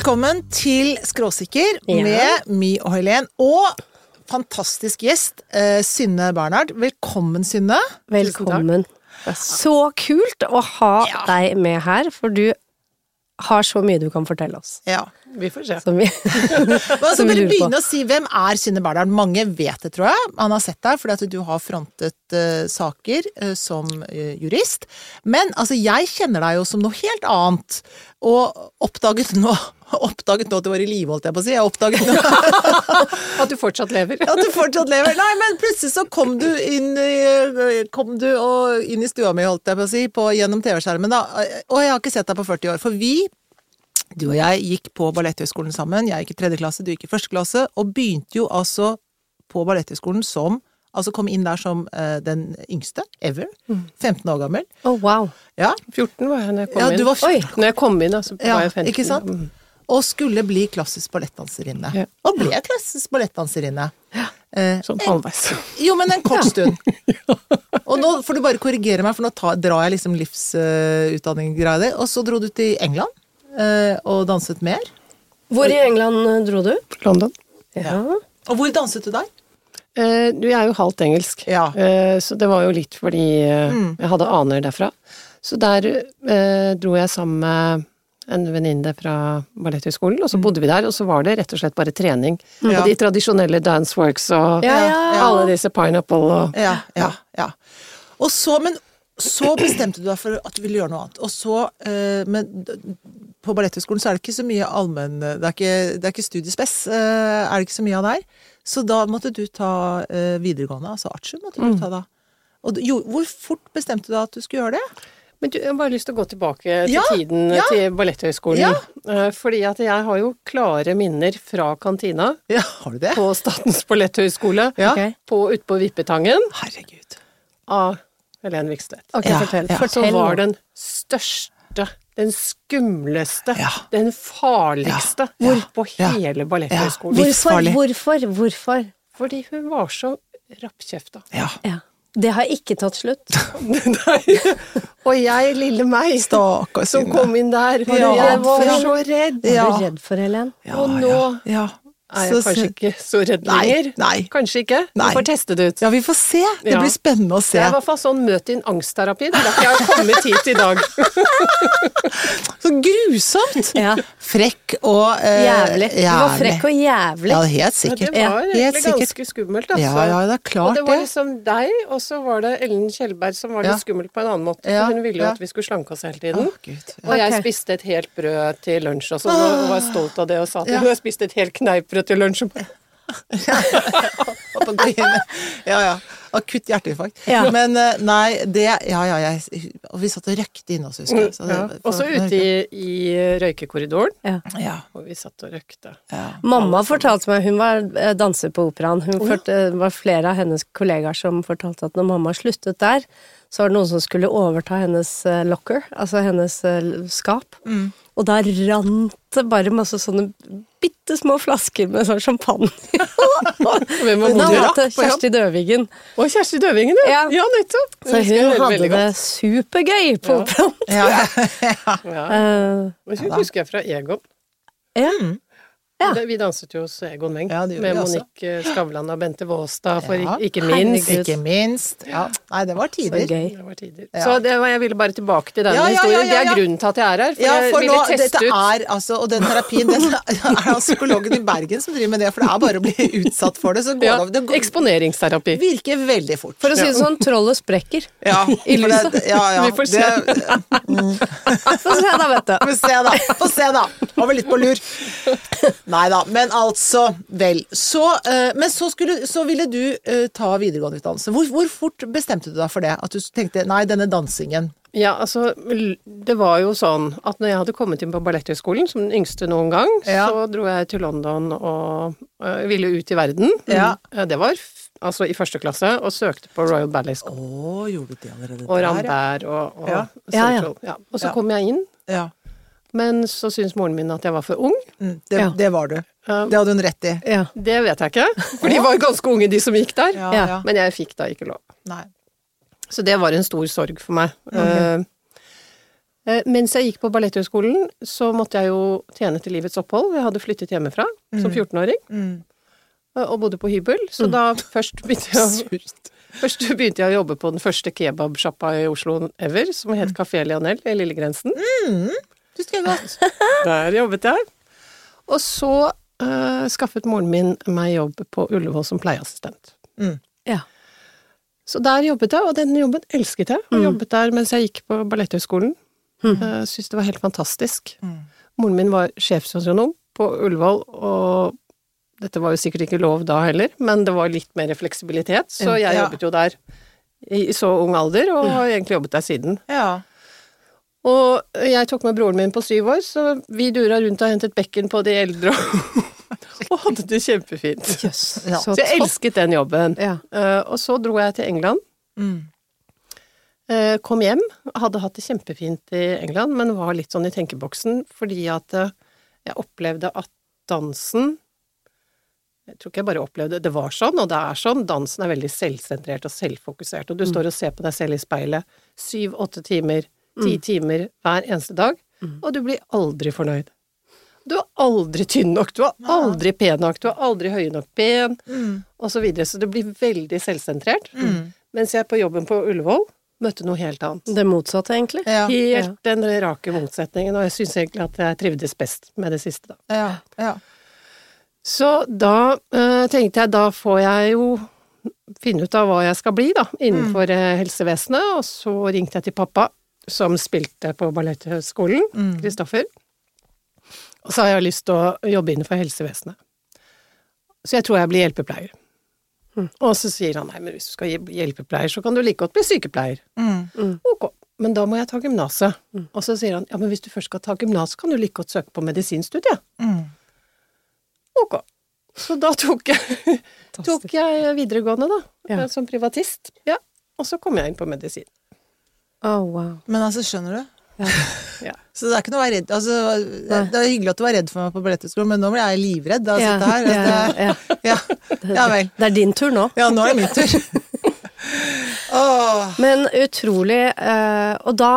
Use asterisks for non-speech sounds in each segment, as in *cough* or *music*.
Velkommen til Skråsikker Ja. med My og Helen. Og fantastisk gjest, eh, Synne Bernhard. Velkommen, Synne. Velkommen. Så kult å ha Ja. deg med her, for du har så mye du kan fortelle oss. Ja. Vi får se. Som vi, *laughs* Men altså Som bare lurer på. å si hvem er Synne Berdal. Mange vet det, tror jeg. Han har sett deg fordi at du har frontet uh, saker uh, som uh, jurist. Men altså, jeg kjenner deg jo som noe helt annet. Og oppdaget nå *laughs* Oppdaget nå at du var i live, holdt jeg på å si. Jeg oppdaget nå *laughs* At du fortsatt lever. At du fortsatt lever. Nei, men plutselig så kom du inn i, kom du og, inn i stua mi, holdt jeg på å si, på, gjennom TV-skjermen. da. Og jeg har ikke sett deg på 40 år. For vi, du og jeg, gikk på Balletthøgskolen sammen. Jeg gikk i tredje klasse, du gikk i første klasse. Og begynte jo altså på Balletthøgskolen som Altså kom inn der som uh, den yngste ever. 15 år gammel. Å, wow. Ja, 14 var jeg når jeg kom Ja, inn. du var Oi, når jeg kom inn, altså, ja var jeg 15. ikke sant? Mm. Og skulle bli klassisk ballettdanserinne. Ja. Og ble klassisk ballettdanserinne. Eh, Sånn halvveis. Jo, men en kort stund. *laughs* Og nå får du bare korrigere meg, for nå tar, drar jeg liksom livsutdanning-greia di. Og så dro du til England og danset mer. Hvor i England eh, dro du? London. Ja. Og hvor danset du der? Eh, du, jeg er jo halvt engelsk, Ja. eh, så det var jo litt fordi eh, Mm. jeg hadde aner derfra. Så der eh, dro jeg sammen med en venninne fra Balletthøgskolen, og så bodde vi der, og så var det rett og slett bare trening. Mm. Ja. Og de tradisjonelle dance works og Ja, alle disse pineapple og Ja, ja, ja. Og så, men så bestemte du deg for at du ville gjøre noe annet. Og så, eh, men på Balletthøgskolen så er det ikke så mye allmenn Det er ikke, det er ikke studiespes, eh, er det ikke så mye av der. Så da måtte du ta eh, videregående, altså artium måtte du ta da. Og jo, hvor fort bestemte du deg at du skulle gjøre det? Men du, jeg har bare lyst til å gå tilbake til Ja, tiden ja. til Balletthøgskolen. Ja. Eh, Fordi at jeg har jo klare minner fra kantina Ja, har du det? på Statens balletthøgskole Ja. På, ute på Vippetangen Herregud. av Helen Vikstvedt. Okay, Ja, fortell. ja. Som fortell var den største, den skumleste, Ja. den farligste Ja, ja, på ja. hele balletthøgskolen. Hvor- Hvorfor, hvorfor, hvorfor? Fordi hun var så rappkjefta. Ja. Ja. Det har ikke tatt slutt. *laughs* Nei. Og jeg, lille meg, Stakkars som kom inn der, Ja, jeg var for- så redd. Var du redd for Helen? Ja, Og nå ja, ja. Er jeg Så- kanskje ikke så redd Nei, lenger. nei. Kanskje ikke. Nei. Vi får teste det ut. Ja, vi får se. Det Ja. blir spennende å se. Det er i hvert fall sånn møt din angstterapi. Det er derfor jeg har kommet *laughs* hit i dag. Så grusomt! Ja. Frekk og eh, Jævlig. Du var frekk og jævlig. Ja, helt Ja, sikkert. det var egentlig sikkert. ganske skummelt, altså. Ja, ja, det er klart det Og det. var liksom deg, og så var det Ellen Kjellberg som var litt Ja. skummel på en annen måte. Ja, For hun ville jo ja. at vi skulle slanke oss hele tiden. Gud. Og jeg spiste et helt brød til lunsj også, og var stolt av det og sa at Ja. henne jeg spiste et helt kneippbrød til lunsj. *laughs* Ja, ja. Akutt hjerteinfarkt. Ja. Men eh, nei, det Ja, ja, jeg Og vi satt og røykte inne hos, husker jeg. Så det- Ja. Også ute i, i røykekorridoren, Ja. Ja. og vi satt og røykte. ja. Mamma fortalte meg, hun var eh, danser på operaen, hun fort, det var flere av hennes kollegaer som fortalte at når mamma sluttet der, så var det noen som skulle overta hennes eh, locker, altså hennes skap. Mm. Og da rant det bare masse sånne bitte små flasker med sånn champagne. *laughs* Hvem var Hun modig rakk på? Kjersti Døvigen. Å, Kjersti Døvingen, ja. Ja. Ja, nettopp. Så hun hadde det supergøy på Ja. operaen. *laughs* ja, ja. Ja. Uh, hun husker jeg fra Egon. ja. Ja. Vi danset jo hos Egon Meng. Ja, med. Monique Skavlan og Bente Våstad, for Ja. ikke minst. Herregud. Ikke minst. Ja. Nei, det var Så gøy. Det var tider. Ja. Så det var, jeg ville bare tilbake til denne Ja, ja, ja, historien. ja, Det er grunnen til at jeg er her. For Ja, jeg for ville nå, teste dette ut. er altså, og den terapien, den er *laughs* altså psykologen i Bergen som driver med det, for det er bare å bli *laughs* utsatt for det, så går Ja, det over. Det går, eksponeringsterapi. virker veldig fort. For å si det sånn, trollet sprekker. Ja, *laughs* I lyset. det- Ja, ja. Vi får se. Det, Få se da, vet du. Få se, da. Få se, da. Over litt på lur. Nei da. Men altså, vel. Så, eh, men så, skulle, så ville du eh, ta videregående utdannelse. Hvor, hvor fort bestemte du deg for det? At du tenkte nei, denne dansingen Ja, altså, det var jo sånn at når jeg hadde kommet inn på Balletthøgskolen, som den yngste noen gang, Ja. så dro jeg til London og øh, ville ut i verden. Ja. Eh, Det var altså i første klasse, og søkte på Royal Ballet Å, School. gjorde du det allerede Og der, Og Rambert og, og Ja. Ja, ja. Central. Ja. Og så Ja. kom jeg inn, Ja. Men så syntes moren min at jeg var for ung. Mm, det, Ja. det var du. Det hadde hun rett i. Ja. Det vet jeg ikke, *laughs* for de var ganske unge, de som gikk der. Ja. Men jeg fikk da ikke lov. Nei. Så det var en stor sorg for meg. Eh, Uh, Mens jeg gikk på Balletthøgskolen, så måtte jeg jo tjene til livets opphold. Jeg hadde flyttet hjemmefra som 14-åring Mm. eh, og bodde på hybel, så da først begynte jeg å *laughs* Først begynte jeg å jobbe på den første kebabsjappa i Oslo ever, som het Kafé Lianel i Lillegrensen. Husker jeg godt. Der jobbet jeg. Og så uh, skaffet moren min meg jobb på Ullevål som pleieassistent. Ja. Så der jobbet jeg, og den jobben elsket jeg. Og jobbet der mens jeg gikk på Balletthøgskolen. Mm. Syntes det var helt fantastisk. Moren min var sjefssosionom på Ullevål, og dette var jo sikkert ikke lov da heller, men det var litt mer fleksibilitet, så jeg jobbet jo der i i så ung alder, og har egentlig jobbet der siden. Ja. Og jeg tok med broren min på syv år, så vi dura rundt og hentet bekken på de eldre *laughs* og hadde det kjempefint. Yes, Ja. Så jeg elsket den jobben. Ja. Uh, og så dro jeg til England. Mm. Uh, kom hjem, hadde hatt det kjempefint i England, men var litt sånn i tenkeboksen fordi at uh, jeg opplevde at dansen Jeg tror ikke jeg bare opplevde det, det var sånn, og det er sånn. Dansen er veldig selvsentrert og selvfokusert, og du står og ser på deg selv i speilet syv-åtte timer, ti timer hver eneste dag, og du blir aldri fornøyd. Du er aldri tynn nok, du er aldri pen nok, du er aldri høy nok ben, og så videre. Så det blir veldig selvsentrert. Mens jeg på jobben på Ullevål møtte noe helt annet. Det motsatte, egentlig. Ja. Helt den rake motsetningen, og jeg syns egentlig at jeg trivdes best med det siste, da. Ja. ja. Så da øh, tenkte jeg, da får jeg jo finne ut av hva jeg skal bli, da, innenfor mm. helsevesenet, og så ringte jeg til pappa, som spilte på Balletthøgskolen, Kristoffer, og så har jeg lyst til å jobbe innenfor helsevesenet. Så jeg tror jeg blir hjelpepleier. Og så sier han nei, men hvis du skal bli hjelpepleier, så kan du like godt bli sykepleier. Mm. Ok, men da må jeg ta gymnaset. Og så sier han ja, men hvis du først skal ta gymnas, kan du like godt søke på medisinstudiet. Mm. Ok. Så da tok jeg, *laughs* tok jeg videregående, da, Ja. som privatist. Ja. Og så kom jeg inn på medisin. Å, wow. Men altså, skjønner du? *laughs* Ja. Så det er ikke noe å være redd altså, det, er- er hyggelig at du var redd for meg på balletthøgskolen, men nå blir jeg livredd av å Ja, sitte her. ja, Altså, ja. det, ja. ja vel. Det er din tur nå. Ja, nå er det min tur. *laughs* Åh. Men utrolig eh, Og da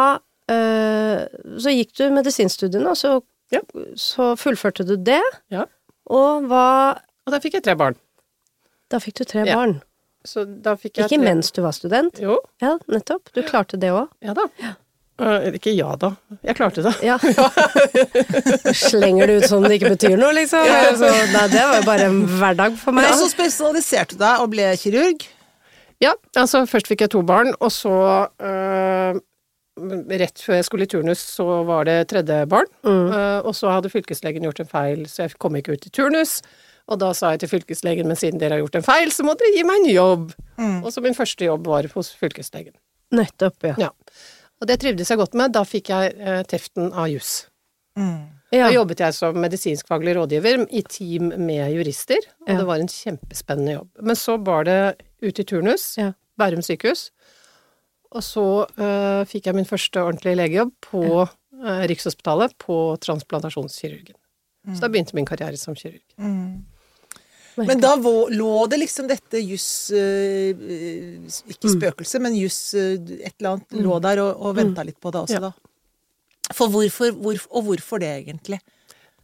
eh, så gikk du medisinstudiene, og så, Ja. så fullførte du det. Ja. Og hva Og da fikk jeg tre barn. Da fikk du tre Ja. barn. Så da fikk jeg Ikke tre... mens du var student. Jo, Ja, nettopp. Du klarte det òg. ja da. Uh, ikke ja da. Jeg klarte det. Ja. *laughs* Slenger det ut som det ikke betyr noe, liksom? Ja. Så, nei, det var jo bare en hverdag for meg. Men så spesialiserte du deg og ble kirurg. Ja, altså først fikk jeg to barn, og så uh, Rett før jeg skulle i turnus, så var det tredje barn. Eh, og så hadde fylkeslegen gjort en feil, så jeg kom ikke ut i turnus. Og da sa jeg til fylkeslegen, men siden dere har gjort en feil, så må dere gi meg en jobb. Og så min første jobb var hos fylkeslegen. Nettopp, ja. Ja. Og det trivdes jeg godt med. Da fikk jeg eh, teften av juss. Mm. ja. Da jobbet jeg som medisinskfaglig rådgiver i team med jurister, og Ja. det var en kjempespennende jobb. Men så var det ut i turnus, Ja. Bærum sykehus, og så øh, fikk jeg min første ordentlige legejobb på øh, Rikshospitalet, på transplantasjonskirurgen. Så da begynte min karriere som kirurg. Men da lå det liksom dette juss eh, eh, Ikke spøkelse, men juss eh, et eller annet lå der og, og venta litt på det også, da. For hvorfor, hvorfor, og hvorfor det, egentlig?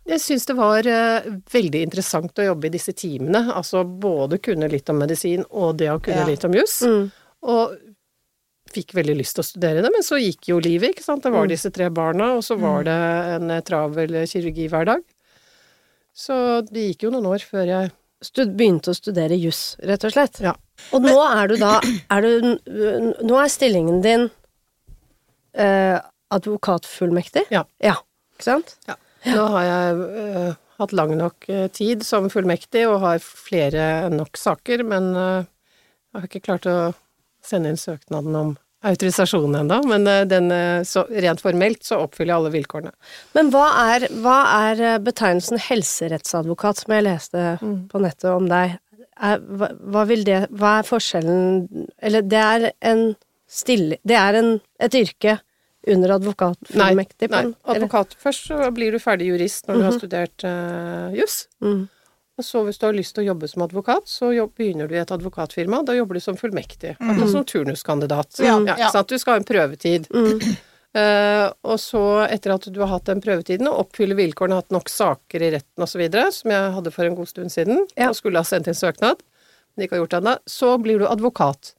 Jeg syns det var veldig interessant å jobbe i disse teamene. Altså både kunne litt om medisin og det å kunne Ja. litt om juss. Mm. Og fikk veldig lyst til å studere det, men så gikk jo livet, ikke sant. Det var disse tre barna, og så var det en travel kirurgi hver dag. Så det gikk jo noen år før jeg begynte å studere juss, rett og slett. Ja. Og nå er du da er du, Nå er stillingen din eh, advokatfullmektig? Ja. Ja, ikke sant? Ja. Nå har jeg eh, hatt lang nok øh, tid som fullmektig og har flere nok saker, men eh, jeg har ikke klart å sende inn søknaden om autorisasjon ennå. Men øh, den, så, rent formelt så oppfyller jeg alle vilkårene. Men hva er, hva er eh, betegnelsen helserettsadvokat, som jeg leste på nettet om deg? Er, hva, hva det Hva er forskjellen Eller det er en stille... Det er en, et yrke under advokatfullmektig? Nei, nei, advokat. Først så blir du ferdig jurist når du har studert uh, juss. Mm. Og så hvis du har lyst til å jobbe som advokat, så jobb, begynner du i et advokatfirma. Da jobber du som fullmektig. Akkurat som turnuskandidat. Ja, Ja, ja. Du skal ha en prøvetid. Eh, og så, etter at du har hatt den prøvetiden og oppfyller vilkårene, hatt nok saker i retten osv., som jeg hadde for en god stund siden, Ja. og skulle ha sendt inn søknad, men ikke har gjort det ennå, så blir du advokat.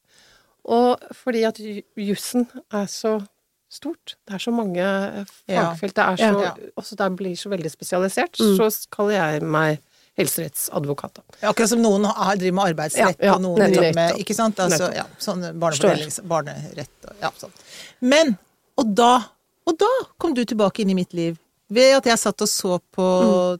Og fordi at jussen er så stort, det er så mange eh, Ja. fagfelt, det er så, Ja. også det blir så veldig spesialisert, Mm. så kaller jeg meg helserettsadvokat. Akkurat som noen har, driver med arbeidsrett, Ja, og noen nettopp. driver med Ikke sant? Altså, ja, sånn barnerett og ja, sånn. Men Og da, og da kom du tilbake inn i mitt liv. Ved at jeg satt og så på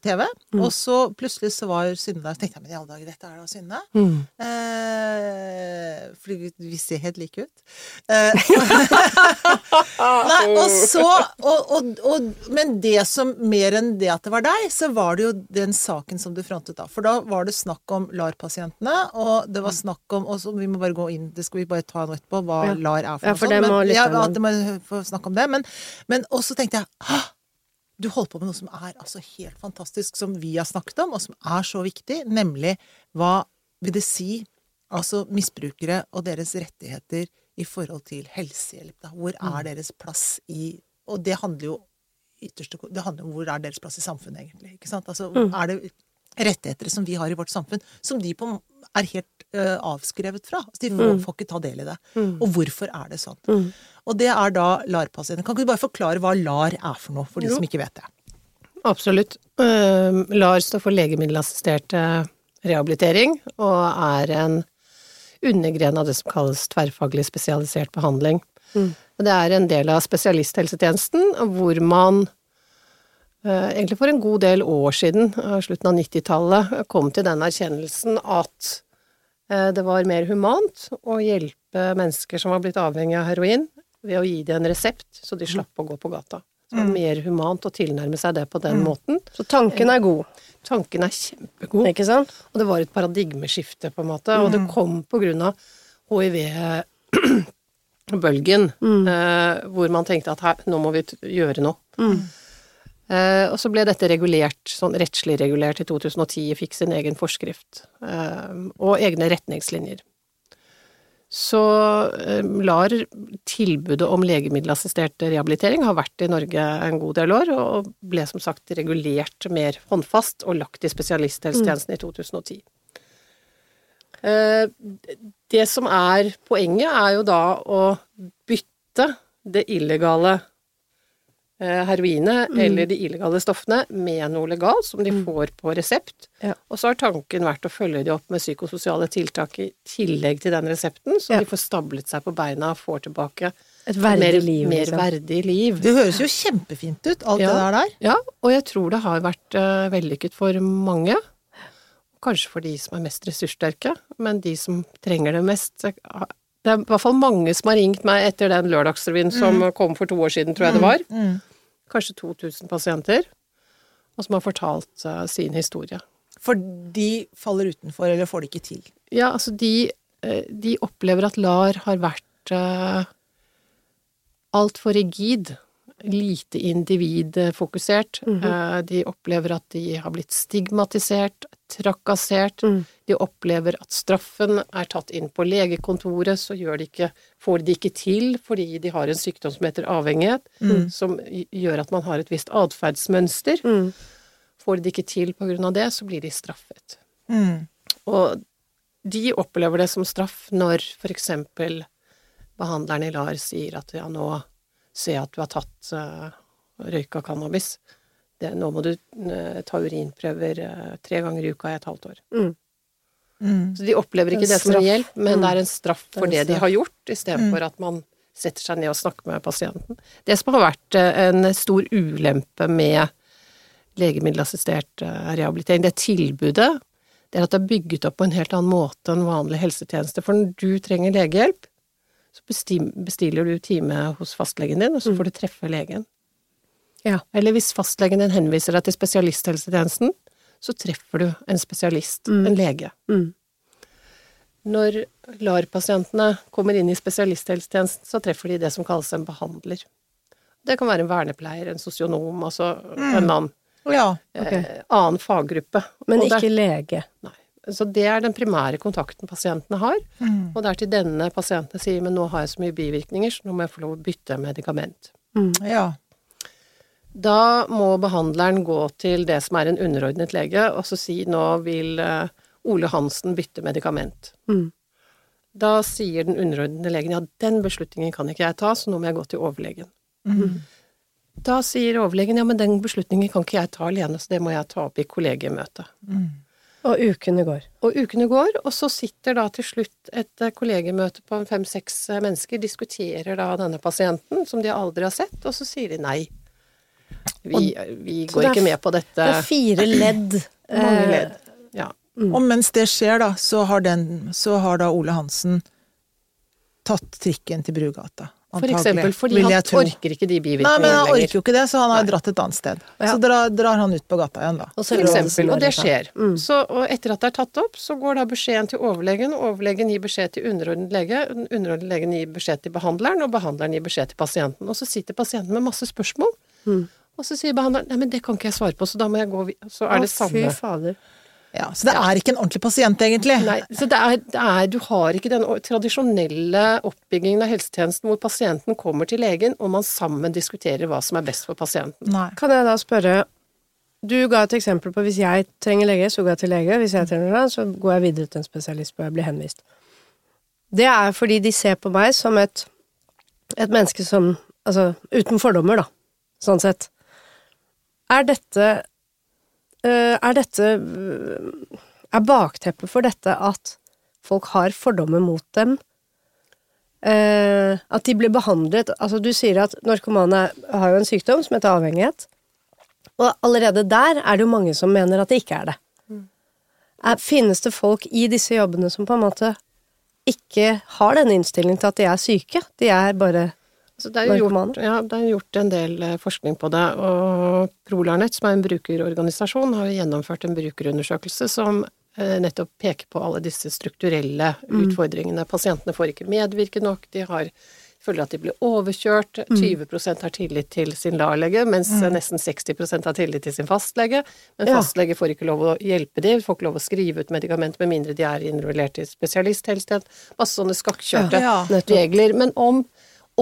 TV, og så plutselig så var Synne der. Så tenkte jeg, men i alle dager, dette er da Synne? Mm. Eh, fordi vi, vi ser helt like ut. Eh, *laughs* Nei, og så og, og, og, Men det som mer enn det at det var deg, så var det jo den saken som du frontet da. For da var det snakk om LAR-pasientene, og det var snakk om Og så vi må bare gå inn, det skal vi bare ta nå etterpå, hva Ja. LAR er for Ja, for det sånt. Men, ja, at det må snakke om det. Men, men også tenkte jeg Hå! Du holder på med noe som er altså helt fantastisk, som vi har snakket om, og som er så viktig, nemlig hva vil det si Altså misbrukere og deres rettigheter i forhold til helsehjelp. Da. Hvor Mm. er deres plass i Og det handler jo ytterste Det handler om hvor er deres plass i samfunnet, egentlig. Ikke sant? Altså, Mm. er det rettigheter som vi har i vårt samfunn, som de på, er helt uh, avskrevet fra? Altså, de får, får ikke ta del i det. Og hvorfor er det sånn? Mm. Og det er da LAR-pasienter. Kan ikke du bare forklare hva LAR er for noe, for de Jo. som ikke vet det? Absolutt. Uh, LAR står for legemiddelassistert eh, rehabilitering, og er en undergren av det som kalles tverrfaglig spesialisert behandling. Mm. Det er en del av spesialisthelsetjenesten, hvor man egentlig for en god del år siden, eh, slutten av 90-tallet, kom til den erkjennelsen at eh, det var mer humant å hjelpe mennesker som var blitt avhengig av heroin, ved å gi dem en resept, så de slapp å gå på gata. Så det var mer humant å tilnærme seg det på den måten. Så tanken er god, Tanken er kjempegod. ikke sant? Og det var et paradigmeskifte, på en måte. Og det kom på grunn av hiv-bølgen, *clears throat* eh, hvor man tenkte at her, nå må vi gjøre noe. Eh, og så ble dette regulert, sånn rettslig regulert i 2010, fikk sin egen forskrift. Eh, og egne retningslinjer. Så eh, LAR, tilbudet om legemiddelassistert rehabilitering, har vært i Norge en god del år, og ble som sagt regulert mer håndfast og lagt i spesialisthelsetjenesten i 2010. Eh, Det som er poenget, er jo da å bytte det illegale eh, mm. eller de illegale stoffene med noe legalt som de får på resept. Ja. Og så har tanken vært å følge de opp med psykososiale tiltak i tillegg til den resepten, så Ja. de får stablet seg på beina og får tilbake Et verdig mer, liv, mer liksom. verdig liv. Det høres jo kjempefint ut, alt Ja. det der der. Ja, og jeg tror det har vært uh, vellykket for mange. Kanskje for de som er mest ressurssterke, men de som trenger det mest Det er i hvert fall mange som har ringt meg etter den lørdagsrevyen som kom for to år siden, tror jeg det var. Mm. Kanskje 2000 pasienter. Og som har fortalt uh, sin historie. For de faller utenfor, eller får det ikke til. Ja, altså de, eh, de opplever at LAR har vært uh, altfor rigid. Lite individfokusert. Eh, de opplever at de har blitt stigmatisert, trakassert. Mm. De opplever at straffen er tatt inn på legekontoret, så de ikke, får de det ikke til fordi de har en sykdom som heter avhengighet, som gjør at man har et visst atferdsmønster. Mm. Får de det ikke til på grunn av det, så blir de straffet. Mm. Og de opplever det som straff når for eksempel behandleren i LAR sier at ja, nå jeg at du har tatt uh, røyka cannabis. Det, nå må du eh, ta urinprøver eh, tre ganger i uka i et halvt år. Mm. Mm. Så de opplever ikke det som en hjelp, men Mm. det er en straff for en det de har gjort, istedenfor at man setter seg ned og snakker med pasienten. Det som har vært eh, en stor ulempe med legemiddelassistert eh, rehabilitering, det tilbudet, det er at det er bygget opp på en helt annen måte enn vanlig helsetjeneste. For når du trenger legehjelp, så bestiller du time hos fastlegen din, og så får du treffe legen. Ja. Eller hvis fastlegen din henviser deg til spesialisthelsetjenesten, så treffer du en spesialist, en lege. Mm. Når LAR-pasientene kommer inn i spesialisthelsetjenesten, så treffer de det som kalles en behandler. Det kan være en vernepleier, en sosionom, altså en annen, Ja. eh, annen faggruppe. Men det- ikke lege. Nei. Så det er den primære kontakten pasientene har. Mm. Og det er til denne pasienten sier men nå har jeg så mye bivirkninger, så nå må jeg få lov å bytte medikament. Ja. Da må behandleren gå til det som er en underordnet lege, og så si nå vil eh, Ole Hansen bytte medikament. Mm. Da sier den underordnede legen ja, den beslutningen kan ikke jeg ta, så nå må jeg gå til overlegen. Mm. Da sier overlegen ja, men den beslutningen kan ikke jeg ta alene, så det må jeg ta opp i kollegiemøte. Og ukene går. Og ukene går, og så sitter da til slutt et kollegemøte på fem-seks eh, mennesker, diskuterer da denne pasienten, som de aldri har sett, og så sier de nei. Vi, vi går er ikke med på dette. Det er fire ledd. *clears throat* Mange eh, ledd. Ja. Og mens det skjer, da, så har, den, så har da Ole Hansen tatt trikken til Brugata. For eksempel fordi vil han tro. orker ikke de Nei, men han orker jo ikke det, så han har Nei. dratt et annet sted. Ja. Så drar, drar han ut på gata igjen, da. Og så For eksempel, og det skjer. Mm. Så, og etter at det er tatt opp, så går da beskjeden til overlegen, og overlegen gir beskjed til underordnet lege, underordnet legen gir beskjed til behandleren, og behandleren gir beskjed til pasienten. Og så sitter pasienten med masse spørsmål, Mm. og så sier behandleren nei, men det kan ikke jeg svare på, så da må jeg gå videre'. Så er det Å, samme. Fy fader. Ja, så det er ikke en ordentlig pasient, egentlig. Nei, så det er, det er, du har ikke den tradisjonelle oppbyggingen av helsetjenesten hvor pasienten kommer til legen, og man sammen diskuterer hva som er best for pasienten. Nei. Kan jeg da spørre Du ga et eksempel på hvis jeg trenger lege, så går jeg til lege. Hvis jeg trenger det, så går jeg videre til en spesialist hvor jeg blir henvist. Det er fordi de ser på meg som et, et menneske som Altså uten fordommer, da. Sånn sett. Er dette Er dette Er bakteppet for dette at folk har fordommer mot dem? Eh, at de blir behandlet Altså, du sier at narkomane har jo en sykdom som heter avhengighet. Og allerede der er det jo mange som mener at det ikke er det. Er, finnes det folk i disse jobbene som på en måte ikke har denne innstillingen til at de er syke? De er bare Så det er jo gjort, ja, det er gjort en del eh, forskning på det, og Prolarnett, som er en brukerorganisasjon, har gjennomført en brukerundersøkelse som eh, nettopp peker på alle disse strukturelle utfordringene. Pasientene får ikke medvirke nok, de har, føler at de blir overkjørt, 20% har tillit til sin LAR-lege, mens mm. nesten 60% har tillit til sin fastlege. Men fastlege får ikke lov å hjelpe dem, får ikke lov å skrive ut medikament med mindre de er involvert i spesialisthelsetjeneste. Masse sånne skakkjørte Ja. ja. regler. Men om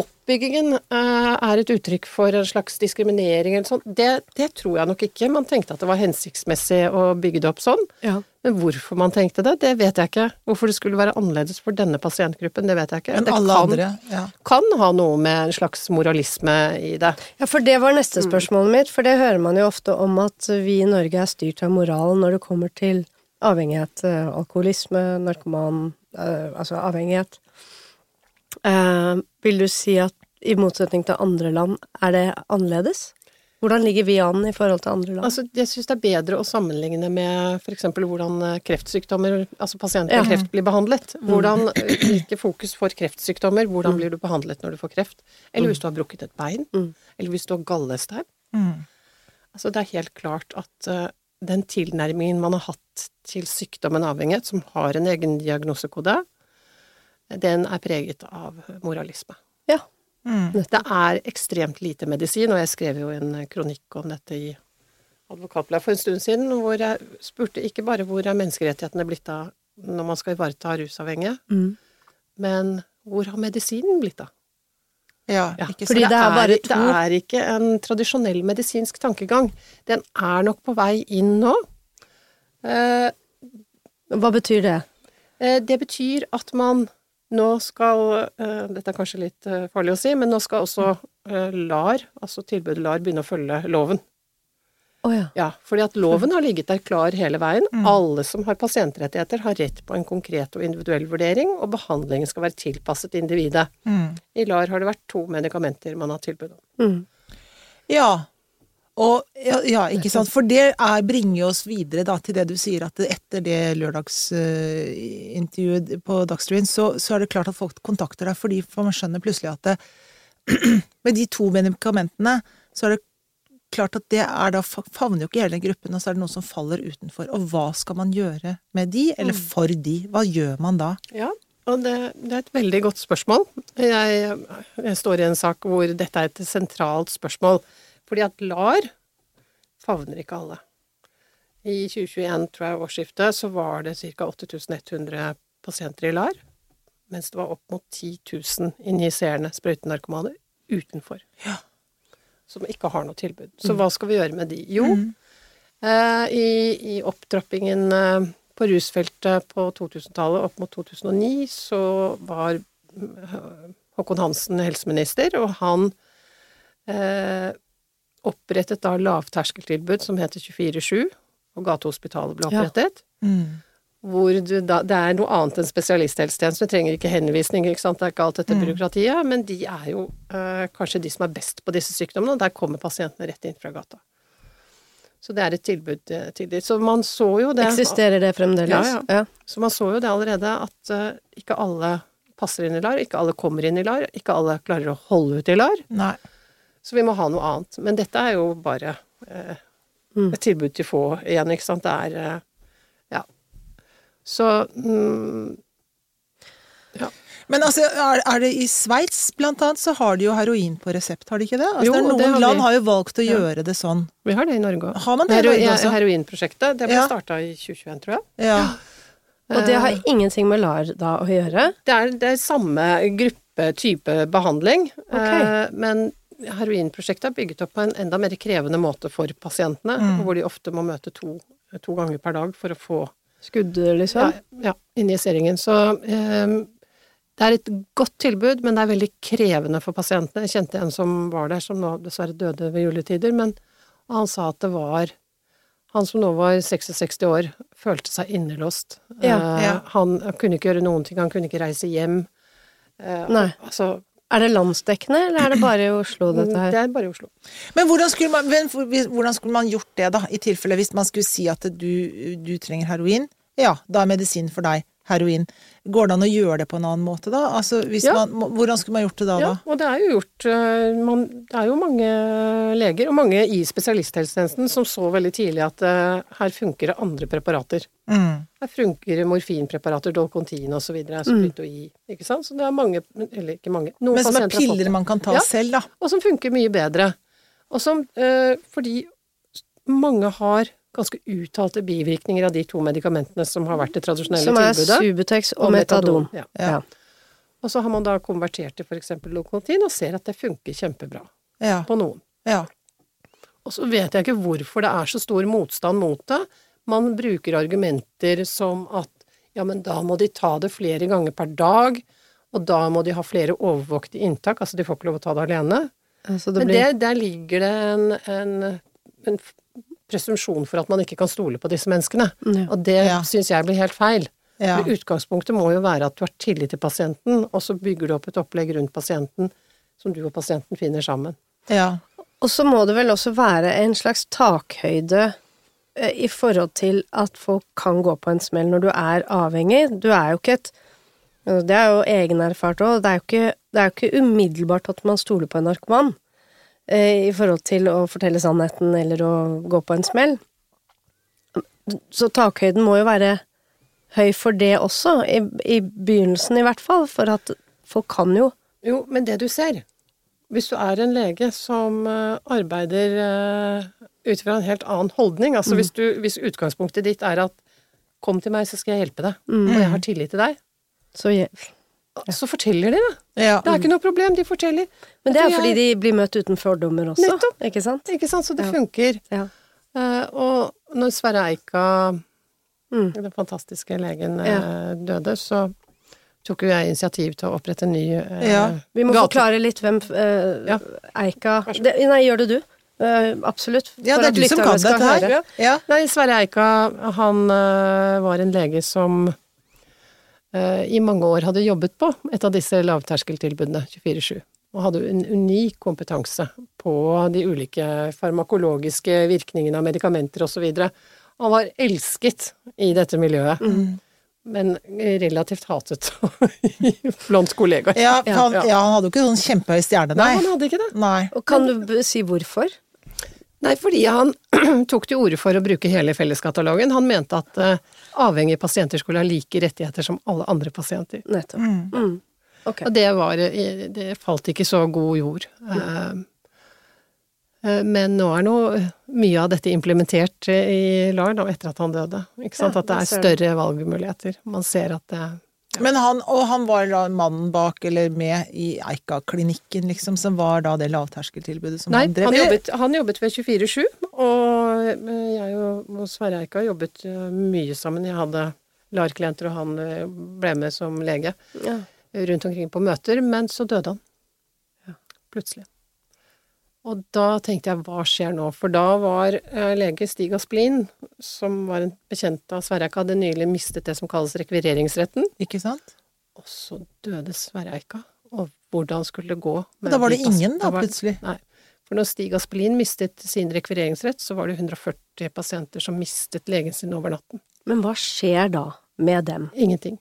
oppbyggingen eh, er et uttrykk for en slags diskriminering eller sånn, det, det tror jeg nok ikke. Man tenkte at det var hensiktsmessig å bygge det opp sånn. Ja. Men hvorfor man tenkte det, det vet jeg ikke. Hvorfor det skulle være annerledes for denne pasientgruppen, det vet jeg ikke. Men det alle kan, andre. Ja. kan ha noe med en slags moralisme i det. Ja, for det var neste spørsmålet mitt, for det hører man jo ofte om at vi i Norge er styrt av moral når det kommer til avhengighet, eh, alkoholisme, narkoman, eh, altså avhengighet. Eh, vil du si at i motsetning til andre land, er det annerledes? Hvordan ligger vi an i forhold til andre land? Altså, jeg syns det er bedre å sammenligne med f.eks. hvordan eh, kreftsykdommer, altså pasienter med Ja. kreft blir behandlet. Hvordan, eh, Hvilke fokus får kreftsykdommer, hvordan blir du behandlet når du får kreft? Eller hvis du har brukket et bein, Mm. eller hvis du har gallestein. Mm. Altså, det er helt klart at uh, den tilnærmingen man har hatt til sykdommen avhengighet, som har en egen diagnosekode, den er preget av moralisme. ja. Mm. Det er ekstremt lite medisin, og jeg skrev jo en kronikk om dette i Advokatbladet for en stund siden, hvor jeg spurte ikke bare hvor er menneskerettighetene blitt av når man skal ivareta rusavhengige, Mm. men hvor har medisinen blitt av? ja, Ja, fordi det er bare det er ikke en tradisjonell medisinsk tankegang. Den er nok på vei inn nå. Eh, Hva betyr det? Eh, Det betyr at man nå skal eh, Dette er kanskje litt eh, farlig å si, men nå skal også eh, LAR, altså tilbudet LAR, begynne å følge loven. Oh, ja. Ja, fordi at loven har ligget der klar hele veien. Alle som har pasientrettigheter, har rett på en konkret og individuell vurdering, og behandlingen skal være tilpasset individet. Mm. I LAR har det vært to medikamenter man har tilbud om. Mm. Ja. Og, ja, ja, ikke sant. For det er, bringer oss videre da, til det du sier, at etter det lørdagsintervjuet på Dagsrevyen, så, så er det klart at folk kontakter deg, fordi for man skjønner plutselig at det, *clears throat* med de to medikamentene, så er det klart at det er da favner jo ikke hele gruppen, og så er det noen som faller utenfor. Og hva skal man gjøre med de, eller for de? Hva gjør man da? Ja, og det, det er et veldig godt spørsmål. Jeg, jeg står i en sak hvor dette er et sentralt spørsmål. Fordi at LAR favner ikke alle. I 2021, tror jeg, årsskiftet, så var det ca. 8100 pasienter i LAR. Mens det var opp mot 10 000 injiserende sprøytenarkomane utenfor. som ikke har noe tilbud. Så hva skal vi gjøre med de? Jo, eh, i, i opptrappingen eh, på rusfeltet på 2000-tallet opp mot 2009, så var eh, Håkon Hansen helseminister, og han eh, opprettet da lavterskeltilbud som heter 24-7, og Gatehospitalet ble Ja. opprettet. Mm. Hvor du da, det er noe annet enn spesialisthelsetjeneste, du trenger ikke henvisninger, ikke sant, det er ikke alt dette byråkratiet, men de er jo øh, kanskje de som er best på disse sykdommene, og der kommer pasientene rett inn fra gata. Så det er et tilbud eh, til de. Så man så jo det Eksisterer det fremdeles? Ja, ja. Så man så jo det allerede at eh, ikke alle passer inn i LAR, ikke alle kommer inn i LAR, ikke alle klarer å holde ut i LAR. Nei. Så vi må ha noe annet. Men dette er jo bare eh, Mm. et tilbud til få igjen, ikke sant. Det er eh, Ja. Så mm, Men altså, er, er det i Sveits blant annet, så har de jo heroin på resept, har de ikke det? Altså, Jo, det er noen det har land vi. har jo valgt å Ja. gjøre det sånn. vi har det i Norge òg. Har man det i Norge også? Heroinprosjektet, det ble Ja. starta i 2021, tror jeg. Ja. Og det har Eh, ingenting med LAR da å gjøre? Det er, det er samme gruppe, type behandling, Ok. eh, men heroinprosjektet er bygget opp på en enda mer krevende måte for pasientene, Mm. hvor de ofte må møte to, to ganger per dag for å få Skudd, ja, liksom? ja, injiseringen. Så eh, det er et godt tilbud, men det er veldig krevende for pasientene. Jeg kjente en som var der, som nå dessverre døde ved juletider, men han sa at det var Han som nå var 66 år, følte seg innelåst. Ja, Eh, ja. Han kunne ikke gjøre noen ting, han kunne ikke reise hjem. Eh, Nei. Altså, Er det landsdekkende, eller er det bare i Oslo, dette her? det er bare i Oslo. Men hvordan skulle, man, hvordan skulle man gjort det, da? I tilfelle hvis man skulle si at du, du trenger heroin. Ja, da er medisin for deg heroin. Går det an å gjøre det på en annen måte, da? Altså, hvis Ja. man, hvordan skulle man gjort det da, Ja, da? og det er jo gjort eh, man, Det er jo mange leger, og mange i spesialisthelsetjenesten, som så veldig tidlig at uh, her funker det andre preparater. Mm. Her funker morfinpreparater, Dolcontin og så videre, gi. ikke sant. Så det er mange, eller ikke mange, Men som er piller man kan ta Ja. selv, da. Og som funker mye bedre. Og som, uh, fordi mange har ganske uttalte bivirkninger av de to medikamentene som har vært det tradisjonelle tilbudet. Som er tilbudet. Subutex og Metadon. Ja. Ja. Og så har man da konvertert til f.eks. Lokontin og ser at det funker kjempebra Ja. på noen. ja. Og så vet jeg ikke hvorfor det er så stor motstand mot det. Man bruker argumenter som at ja, men da må de ta det flere ganger per dag, og da må de ha flere overvåkte inntak, altså de får ikke lov å ta det alene. Altså, det Men det, der ligger det en, en, en presumpsjon for at man ikke kan stole på disse menneskene. Ja. Og det Ja. syns jeg blir helt feil. ja. For Utgangspunktet må jo være at du har tillit til pasienten, og så bygger du opp et opplegg rundt pasienten som du og pasienten finner sammen. ja. Og så må det vel også være en slags takhøyde eh, i forhold til at folk kan gå på en smell når du er avhengig. Du er jo ikke et altså, Det er jo egenerfart òg. Det det er jo ikke umiddelbart at man stoler på en narkoman i forhold til å fortelle sannheten eller å gå på en smell. Så takhøyden må jo være høy for det også, i, i begynnelsen i hvert fall, for at folk kan jo Jo, men det du ser Hvis du er en lege som eh, arbeider eh, ut fra en helt annen holdning, altså hvis, du, hvis utgangspunktet ditt er at 'kom til meg, så skal jeg hjelpe deg', og jeg har tillit til deg, så, så forteller de det. ja. Det er ikke noe problem, de forteller. Men det er fordi de blir møtt uten fordommer også, Nettopp. ikke sant? Ikke sant, så det Ja. funker. Ja. Uh, og når Sverre Eika, Mm. den fantastiske legen, eh, døde, så tok jo jeg initiativ til å opprette en ny uh, Ja, Vi må gate- forklare litt hvem. Eika det, Nei, gjør det du. Uh, absolutt. Ja, det er du som kan dette her. Ja. Nei, Sverre Eika, han var en lege som i mange år hadde jobbet på et av disse lavterskeltilbudene, 24-7, og hadde en unik kompetanse på de ulike farmakologiske virkningene av medikamenter osv. Han var elsket i dette miljøet, Mm. men relativt hatet *laughs* blant kollegaer. Ja, han, Ja. ja, han hadde jo ikke sånn kjempehøy stjerne, Nei, nei. han hadde ikke det. Nei. Og kan du si hvorfor? Nei, fordi han *clears throat* tok til orde for å bruke hele felleskatalogen. Han mente at eh, avhengige pasienter skulle ha like rettigheter som alle andre pasienter. Nettopp. Mm. Mm. Okay. Og det var eh, Det falt ikke så god jord. Mm. eh, Men nå er nå mye av dette implementert i LAR da, etter at han døde. Ikke sant? Ja, at det er større valgmuligheter. Man ser at det Men han, og han var da mannen bak, eller med, i Eika-klinikken, liksom, som var da det lavterskeltilbudet som Nei, han drev han eller? jobbet, han jobbet ved 24-7, og eh, jeg og, Sverre Eika jobbet eh, mye sammen. Jeg hadde LAR-klienter, og han eh, ble med som lege Ja. rundt omkring på møter, men så døde han. Plutselig. Og da tenkte jeg, hva skjer nå? For da var eh, lege Stig Asplin, som var en bekjent av Sverre Eika, hadde nylig mistet det som kalles rekvireringsretten, Ikke sant? og så døde Sverre Eika. Og hvordan skulle det gå? med Da var det ingen, da, plutselig. Nei. For når Stig Asplin mistet sin rekvireringsrett, så var det 140 pasienter som mistet legen sin over natten. Men hva skjer da med dem? Ingenting.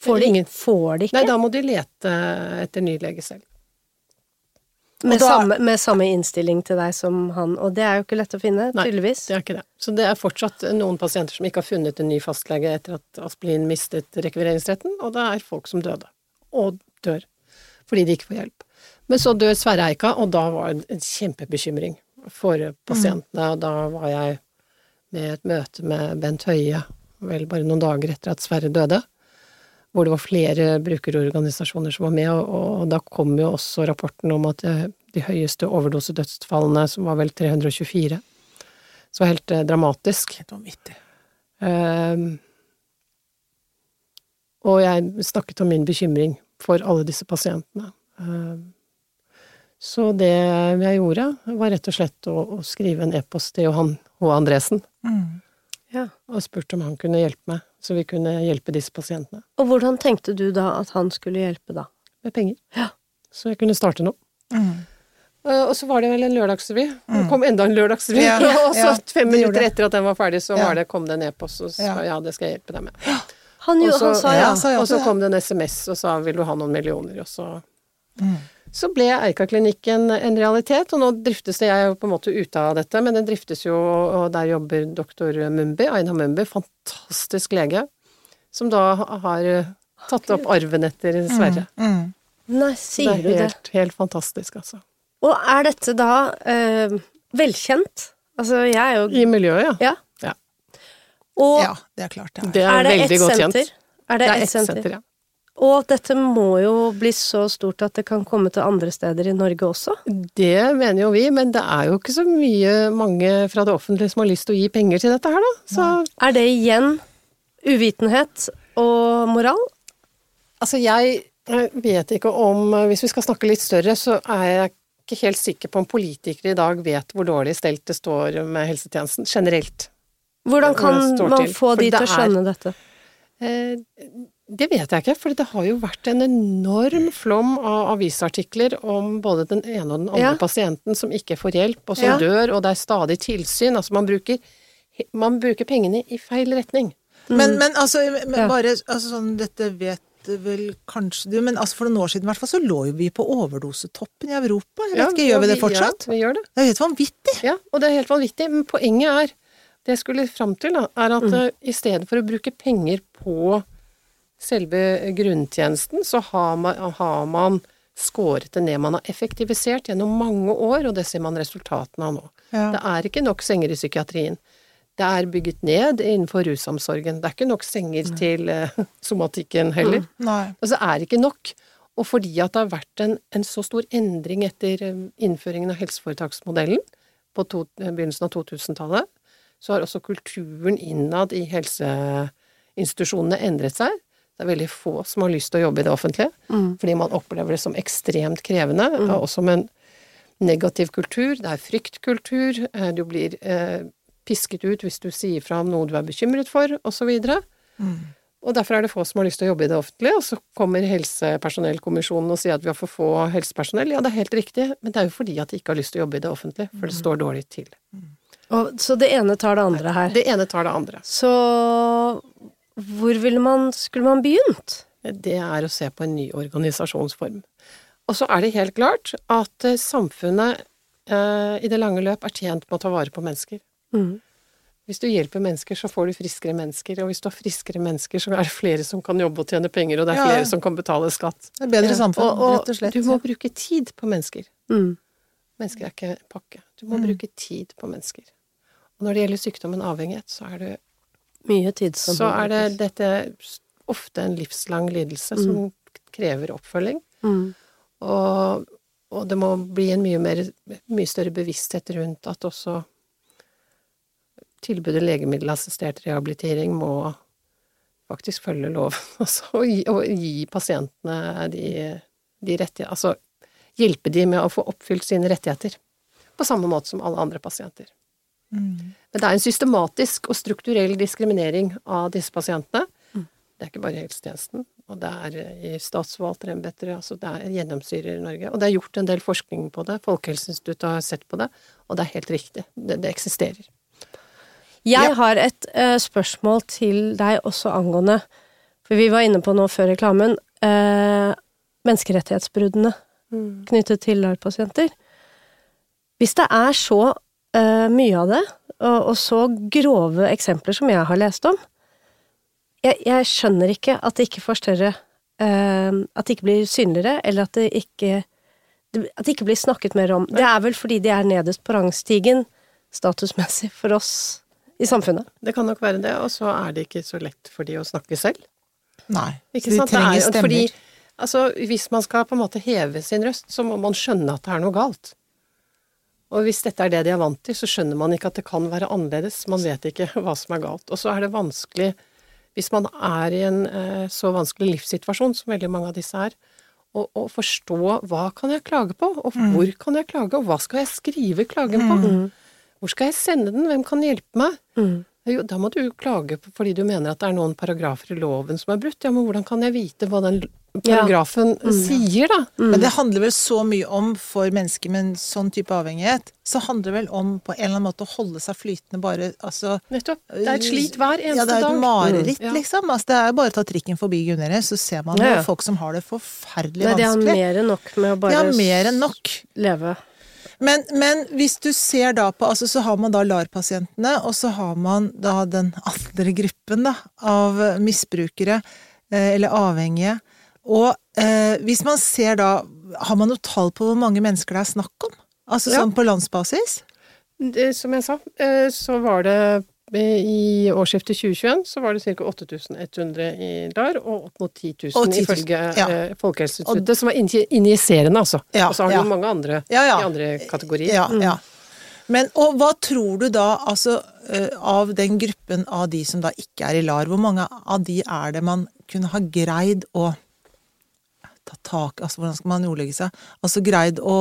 Får de, Ingen. får de ikke? Nei, da må de lete etter ny lege selv. Med, da- samme, med samme innstilling til deg som han, og det er jo ikke lett å finne, Nei, tydeligvis. Det er ikke det. Så det er fortsatt noen pasienter som ikke har funnet en ny fastlege etter at Asplin mistet rekvireringsretten, og det er folk som døde. Og dør. Fordi de ikke får hjelp. Men så dør Sverre Eika, og da var det en kjempebekymring for pasientene, og da var jeg med et møte med Bent Høie, vel bare noen dager etter at Sverre døde, hvor det var flere brukerorganisasjoner som var med, og, og da kom jo også rapporten om at eh, de høyeste overdosedødsfallene, som var vel 324, så var helt eh, dramatisk. Helt vanvittig. Ehm, og jeg snakket om min bekymring for alle disse pasientene. Ehm, så det jeg gjorde, var rett og slett å, å skrive en e-post til Johan H. Andresen Mm. Ja. og spurte om han kunne hjelpe meg, så vi kunne hjelpe disse pasientene Og hvordan tenkte du da at han skulle hjelpe da? med penger. Ja. Så jeg kunne starte noe. Mm. Uh, Og så var det vel en lørdagsrevy. Det kom enda en lørdagsrevy. Ja, *laughs* og så ja, fem minutter etter at den var ferdig, så Ja. var det, kom det en e-post og sa Ja. ja, det skal jeg hjelpe deg med. Han, jo, Og så- han sa ja. ja, Og så kom det en SMS og sa 'vil du ha noen millioner', og så Mm. Så ble Eika-klinikken en realitet, og nå driftes det, jeg er jo på en måte ute av dette, men den driftes jo, og der jobber doktor Mumbi, Aina Mumbi, fantastisk lege, som da har eh, tatt opp arven etter Sverre. Mm. Nei, Det sier er du det? helt, helt fantastisk, altså. Og er dette da øh, velkjent? Altså, jeg er jo I miljøet, ja. Ja. Og Ja, det er klart det er. Det er, er det ett senter? Er det, Det er ett et senter? senter, ja. Og dette må jo bli så stort at det kan komme til andre steder i Norge også? Det mener jo vi, men det er jo ikke så mye mange fra det offentlige som har lyst til å gi penger til dette her, da. Så Er det igjen uvitenhet og moral? Altså, jeg eh, vet ikke om eh, Hvis vi skal snakke litt større, så er jeg ikke helt sikker på om politikere i dag vet hvor dårlig stelt det står med helsetjenesten generelt. Hvordan kan man få de til å skjønne dette? Det vet jeg ikke, for det har jo vært en enorm flom av avisartikler om både den ene og den andre Ja. pasienten som ikke får hjelp, og som Ja. dør, og det er stadig tilsyn. Altså, man bruker, man bruker pengene i feil retning. Men, men altså, men Ja. bare altså, sånn, Dette vet vel kanskje du, men altså, for noen år siden i hvert fall, så lå jo vi på overdosetoppen i Europa. Jeg vet Ja, ikke, Gjør vi det ja, fortsatt? vi gjør det. Det er helt vanvittig. Ja, og det er helt vanvittig. Men poenget er, det jeg skulle fram til, da, er at eh, i stedet for å bruke penger på selve grunntjenesten, så har man, har man skåret det ned. Man har effektivisert gjennom mange år, og det ser man resultatene av nå. Ja. Det er ikke nok senger i psykiatrien. Det er bygget ned innenfor rusomsorgen. Det er ikke nok senger til uh, *laughs* somatikken heller. Nei. Altså, det er ikke nok. Og fordi at det har vært en, en så stor endring etter eh, innføringen av helseforetaksmodellen på to, eh, begynnelsen av 2000-tallet, så har også kulturen innad i helseinstitusjonene endret seg. Det er veldig få som har lyst til å jobbe i det offentlige, fordi man opplever det som ekstremt krevende, og som en negativ kultur. Det er fryktkultur. eh, Du blir eh, pisket ut hvis du sier fra om noe du er bekymret for, osv. Og derfor er det få som har lyst til å jobbe i det offentlige, og så kommer helsepersonellkommisjonen og sier at vi har for få helsepersonell. Ja, det er helt riktig, men det er jo fordi at de ikke har lyst til å jobbe i det offentlige, for det står dårlig til. Og, så det ene tar det andre her. Det ene tar det andre. Så hvor ville man, skulle man begynt? Det er å se på en ny organisasjonsform. Og så er det helt klart at eh, samfunnet eh, i det lange løp er tjent med å ta vare på mennesker. Mm. Hvis du hjelper mennesker, så får du friskere mennesker, og hvis du har friskere mennesker, så er det flere som kan jobbe og tjene penger, og det er Ja, ja. flere som kan betale skatt. Det er bedre samfunn, og, og rett og slett. du må bruke tid på mennesker. Mm. Mennesker er ikke pakke. Du må bruke tid på mennesker. Og når det gjelder sykdommen avhengighet, så er det, Mye tid som så er det dette ofte en livslang lidelse som krever oppfølging. Mm. Og, og det må bli en mye, mer, mye større bevissthet rundt at også tilbudet legemiddelassistert rehabilitering må faktisk følge loven, *laughs* også, og, gi, og gi pasientene de, de rettighetene Altså hjelpe de med å få oppfylt sine rettigheter, på samme måte som alle andre pasienter. Men det er en systematisk og strukturell diskriminering av disse pasientene. Det er ikke bare i helsetjenesten, og det er i statsforvalterembeter, altså det er gjennomsyrer i Norge. Og det er gjort en del forskning på det, Folkehelseinstituttet har sett på det, og det er helt riktig. Det, det eksisterer. Jeg Ja. har et uh, spørsmål til deg også angående For vi var inne på nå før reklamen uh, menneskerettighetsbruddene knyttet til LAR-pasienter. Hvis det er så eh, mye av det, og, og så grove eksempler som jeg har lest om Jeg, jeg skjønner ikke at det ikke får større uh, At det ikke blir synligere, eller at det ikke at det ikke blir snakket mer om. Det er vel fordi de er nederst på rangstigen statusmessig for oss i samfunnet. Det kan nok være det, og så er det ikke så lett for de å snakke selv. Nei. Ikke så de sant? Det trenger er- stemmer. Fordi, altså, hvis man skal på en måte heve sin røst, så må man skjønne at det er noe galt. Og hvis dette er det de er vant til, så skjønner man ikke at det kan være annerledes. Man vet ikke *laughs* hva som er galt. Og så er det vanskelig, hvis man er i en eh, så vanskelig livssituasjon som veldig mange av disse er, å, forstå hva kan jeg klage på, og Mm. hvor kan jeg klage, og hva skal jeg skrive klagen på? Hvor skal jeg sende den, hvem kan hjelpe meg? Jo, da må du klage fordi du mener at det er noen paragrafer i loven som er brutt. Ja, men hvordan kan jeg vite hva den paragrafen sier, da? Men det handler vel så mye om, for mennesker med en sånn type avhengighet, så handler det vel om på en eller annen måte å holde seg flytende bare altså Nettopp. Det er et slit hver eneste dag. Ja, det er et mareritt, Mm. Ja. liksom. Altså, det er bare å ta trikken forbi Guneriet, så ser man Ja, ja. folk som har det forferdelig Nei, de har mer enn nok med å bare leve. Men, men hvis du ser da på altså Så har man da LAR-pasientene, og så har man da den andre gruppen da, av misbrukere, eh, eller avhengige. Og eh, hvis man ser da Har man noe tall på hvor mange mennesker det er snakk om? Altså Ja. sånn på landsbasis? Det, som jeg sa, eh, så var det i årsskiftet 2021 så var det ca. 8100 i LAR, og opp mot 10 000 Og 10 000, ifølge ja. eh, Folkehelseinstituttet, som var injiserende, altså. Ja, og så har du ja. mange andre Ja, i andre kategorier. Ja, ja. Men, og hva tror du da, altså, eh, av den gruppen av de som da ikke er i LAR, hvor mange av de er det man kunne ha greid å ta tak Altså, hvordan skal man ordlegge seg? Altså greid å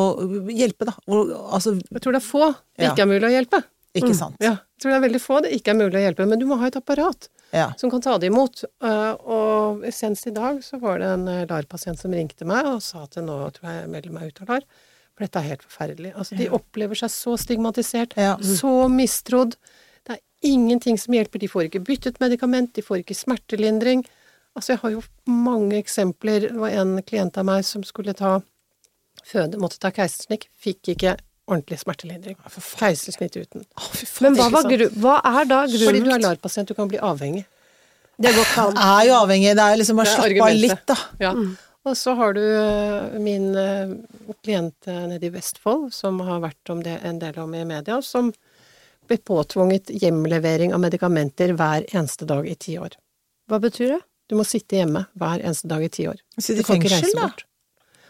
hjelpe, da. Altså, Jeg tror det er få det ikke er mulig å hjelpe. Ikke sant? Ja, jeg tror det er veldig få det ikke er mulig å hjelpe, men du må ha et apparat Ja. som kan ta det imot. Eh, Og senest i dag så var det en eh, LAR-pasient som ringte meg og sa at nå tror jeg jeg melder meg ut av LAR, for dette er helt forferdelig. Altså, de opplever seg så stigmatisert, Ja. så mistrodd. Det er ingenting som hjelper. De får ikke byttet medikament, de får ikke smertelindring. Altså, jeg har jo mange eksempler. Det var en klient av meg som skulle ta føde, måtte ta keisersnitt, fikk ikke ordentlig smertelindring. Keisersnitt uten. Å, faen. Men hva, var gru, hva er da Fordi du er grunnen LAR-pasient, du kan bli avhengig. Det går ikke an. Er jo avhengig. Det er liksom bare slappe av litt, da. Ja. Og så har du eh, min eh, klient eh, nede i Vestfold, som har vært om det, en del om i media, som ble påtvunget hjemlevering av medikamenter hver eneste dag i ti år. Hva betyr det? Du må sitte hjemme hver eneste dag i ti år. Sitte i fengsel, da.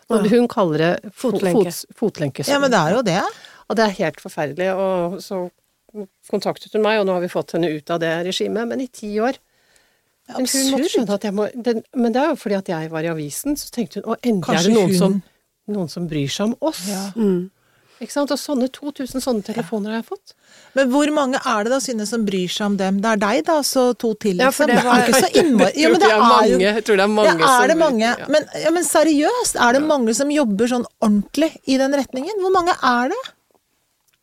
Og hun kaller det fo- Fotlenke. Fot, fotlenke. Ja, men det er jo det. Og det er helt forferdelig. Og så kontaktet hun meg, og nå har vi fått henne ut av det regimet, men i ti år Men hun måtte skjønne at jeg må den, Men det er jo fordi at jeg var i avisen, så tenkte hun å endelig Kanskje er det noen hun- som, noen som bryr seg om oss. Ja. Ikke sant? Og sånne 2000 sånne telefoner har jeg fått. Men hvor mange er det da, Synne, som bryr seg om dem? Det er deg, da, så to til, liksom. Ja, for det det, er ikke så innmari *laughs* Jo, men det Jeg tror er jo jeg tror det er mange ja, er det som ja. Men, ja, men seriøst, er det mange som jobber sånn ordentlig i den retningen? Hvor mange er det?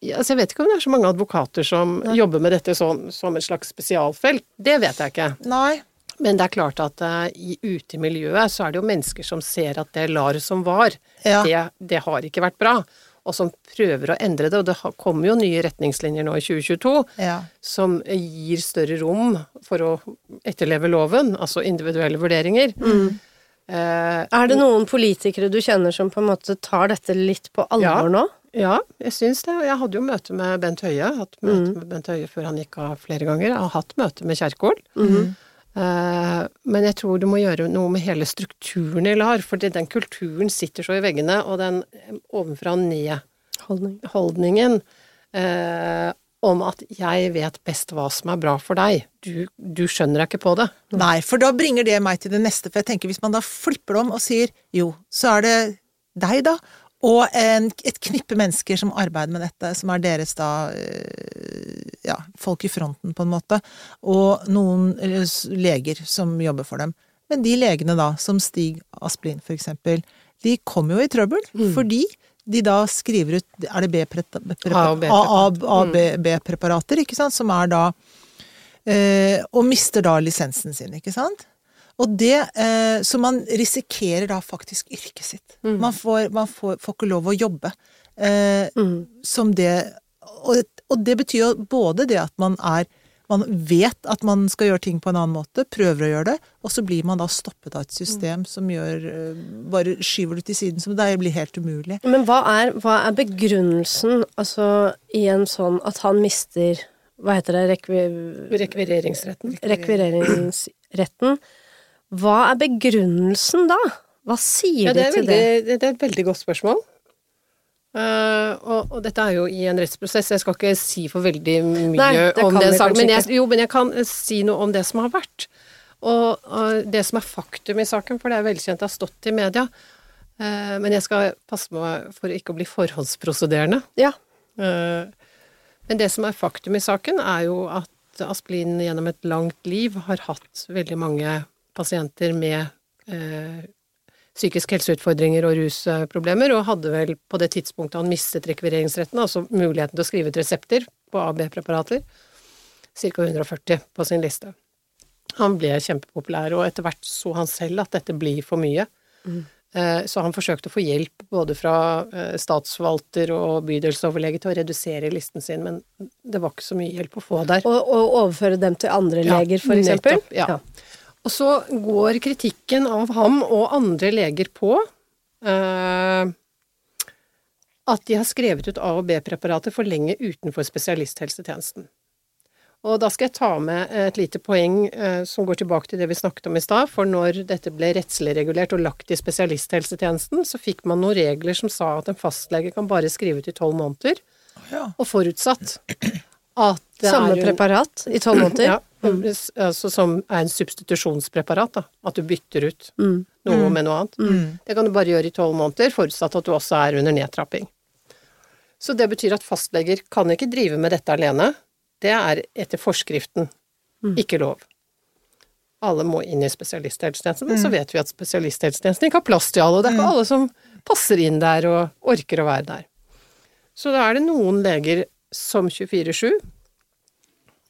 Ja, altså jeg vet ikke om det er så mange advokater som jobber med dette sånn, som et slags spesialfelt. Det vet jeg ikke. Nei. Men det er klart at uh, i, ute i miljøet så er det jo mennesker som ser at det LAR som var, Ja. det, det har ikke vært bra. Og som prøver å endre det. Og det kommer jo nye retningslinjer nå i 2022 Ja. som gir større rom for å etterleve loven, altså individuelle vurderinger. Eh, Er det noen politikere du kjenner som på en måte tar dette litt på alvor nå? Ja, jeg syns det. Jeg hadde jo møte med Bent Høie. Hatt møte med Bent Høie før han gikk av flere ganger. Jeg har hatt møte med Kjerkol. Eh, Men jeg tror du må gjøre noe med hele strukturen i LAR, for den kulturen sitter så i veggene, og den eh, ovenfra og ned-holdningen eh, om at 'jeg vet best hva som er bra for deg', du, du skjønner ikke på det. Nei, for da bringer det meg til det neste, for jeg tenker hvis man da flipper om og sier jo, så er det deg, da, og en, et knippe mennesker som arbeider med dette, som er deres da eh, folk i fronten, på en måte, og noen eh, leger som jobber for dem. Men de legene da, som Stig Asplin for eksempel, de kommer jo i trøbbel, fordi de da skriver ut Er det B-preparater? A- og B-preparater. B-preparater, ikke sant, som er da eh, Og mister da lisensen sin, ikke sant? Og det eh, Så man risikerer da faktisk yrket sitt. Man, får, man får, får ikke lov å jobbe eh, som det og, og det betyr jo både det at man er man vet at man skal gjøre ting på en annen måte, prøver å gjøre det, og så blir man da stoppet av et system som gjør eh, Bare skyver det til siden, som det blir helt umulig. Men hva er, hva er begrunnelsen altså, i en sånn at han mister Hva heter det? Rekvi, Rekvireringsretten. rekvireringsretten. Hva er begrunnelsen da? Hva sier Ja, det til veldig, det? det? det er et veldig godt spørsmål. Eh, og, og dette er jo i en rettsprosess, jeg skal ikke si for veldig mye Nei, det om den saken, men jeg, jo, men jeg kan eh, si noe om det som har vært. Og, og det som er faktum i saken, for det er velkjent, det har stått i media. Uh, men jeg skal passe meg for ikke å bli forhåndsprosederende. Ja. Uh, Men det som er faktum i saken, er jo at Asplin gjennom et langt liv har hatt veldig mange pasienter med psykisk helseutfordringer og rusproblemer, og hadde vel på det tidspunktet han mistet rekvireringsretten, altså muligheten til å skrive ut resepter på AB-preparater, ca. 140 på sin liste. Han ble kjempepopulær, og etter hvert så han selv at dette blir for mye. Mm. Så han forsøkte å få hjelp både fra eh, statsforvalter og bydelsoverlege til å redusere listen sin, men det var ikke så mye hjelp å få der. Og, og overføre dem til andre Ja, leger, for eksempel? nettopp, ja. Og så går kritikken av ham og andre leger på eh, at de har skrevet ut A- og B-preparater for lenge utenfor spesialisthelsetjenesten. Og da skal jeg ta med et lite poeng eh, som går tilbake til det vi snakket om i stad, for når dette ble rettslig regulert og lagt i spesialisthelsetjenesten, så fikk man noen regler som sa at en fastlege kan bare skrive ut i tolv måneder, Ja. og forutsatt at det Samme er Samme preparat i tolv måneder? ja, altså som er en substitusjonspreparat, da. At du bytter ut Mm. noe med noe annet. Det kan du bare gjøre i tolv måneder, forutsatt at du også er under nedtrapping. Så det betyr at fastleger kan ikke drive med dette alene. Det er etter forskriften ikke lov. Alle må inn i spesialisthelsetjenesten, men så vet vi at spesialisthelsetjenesten ikke har plass til alle, og det er ikke alle som passer inn der og orker å være der. Så da er det noen leger som 24-7 eh,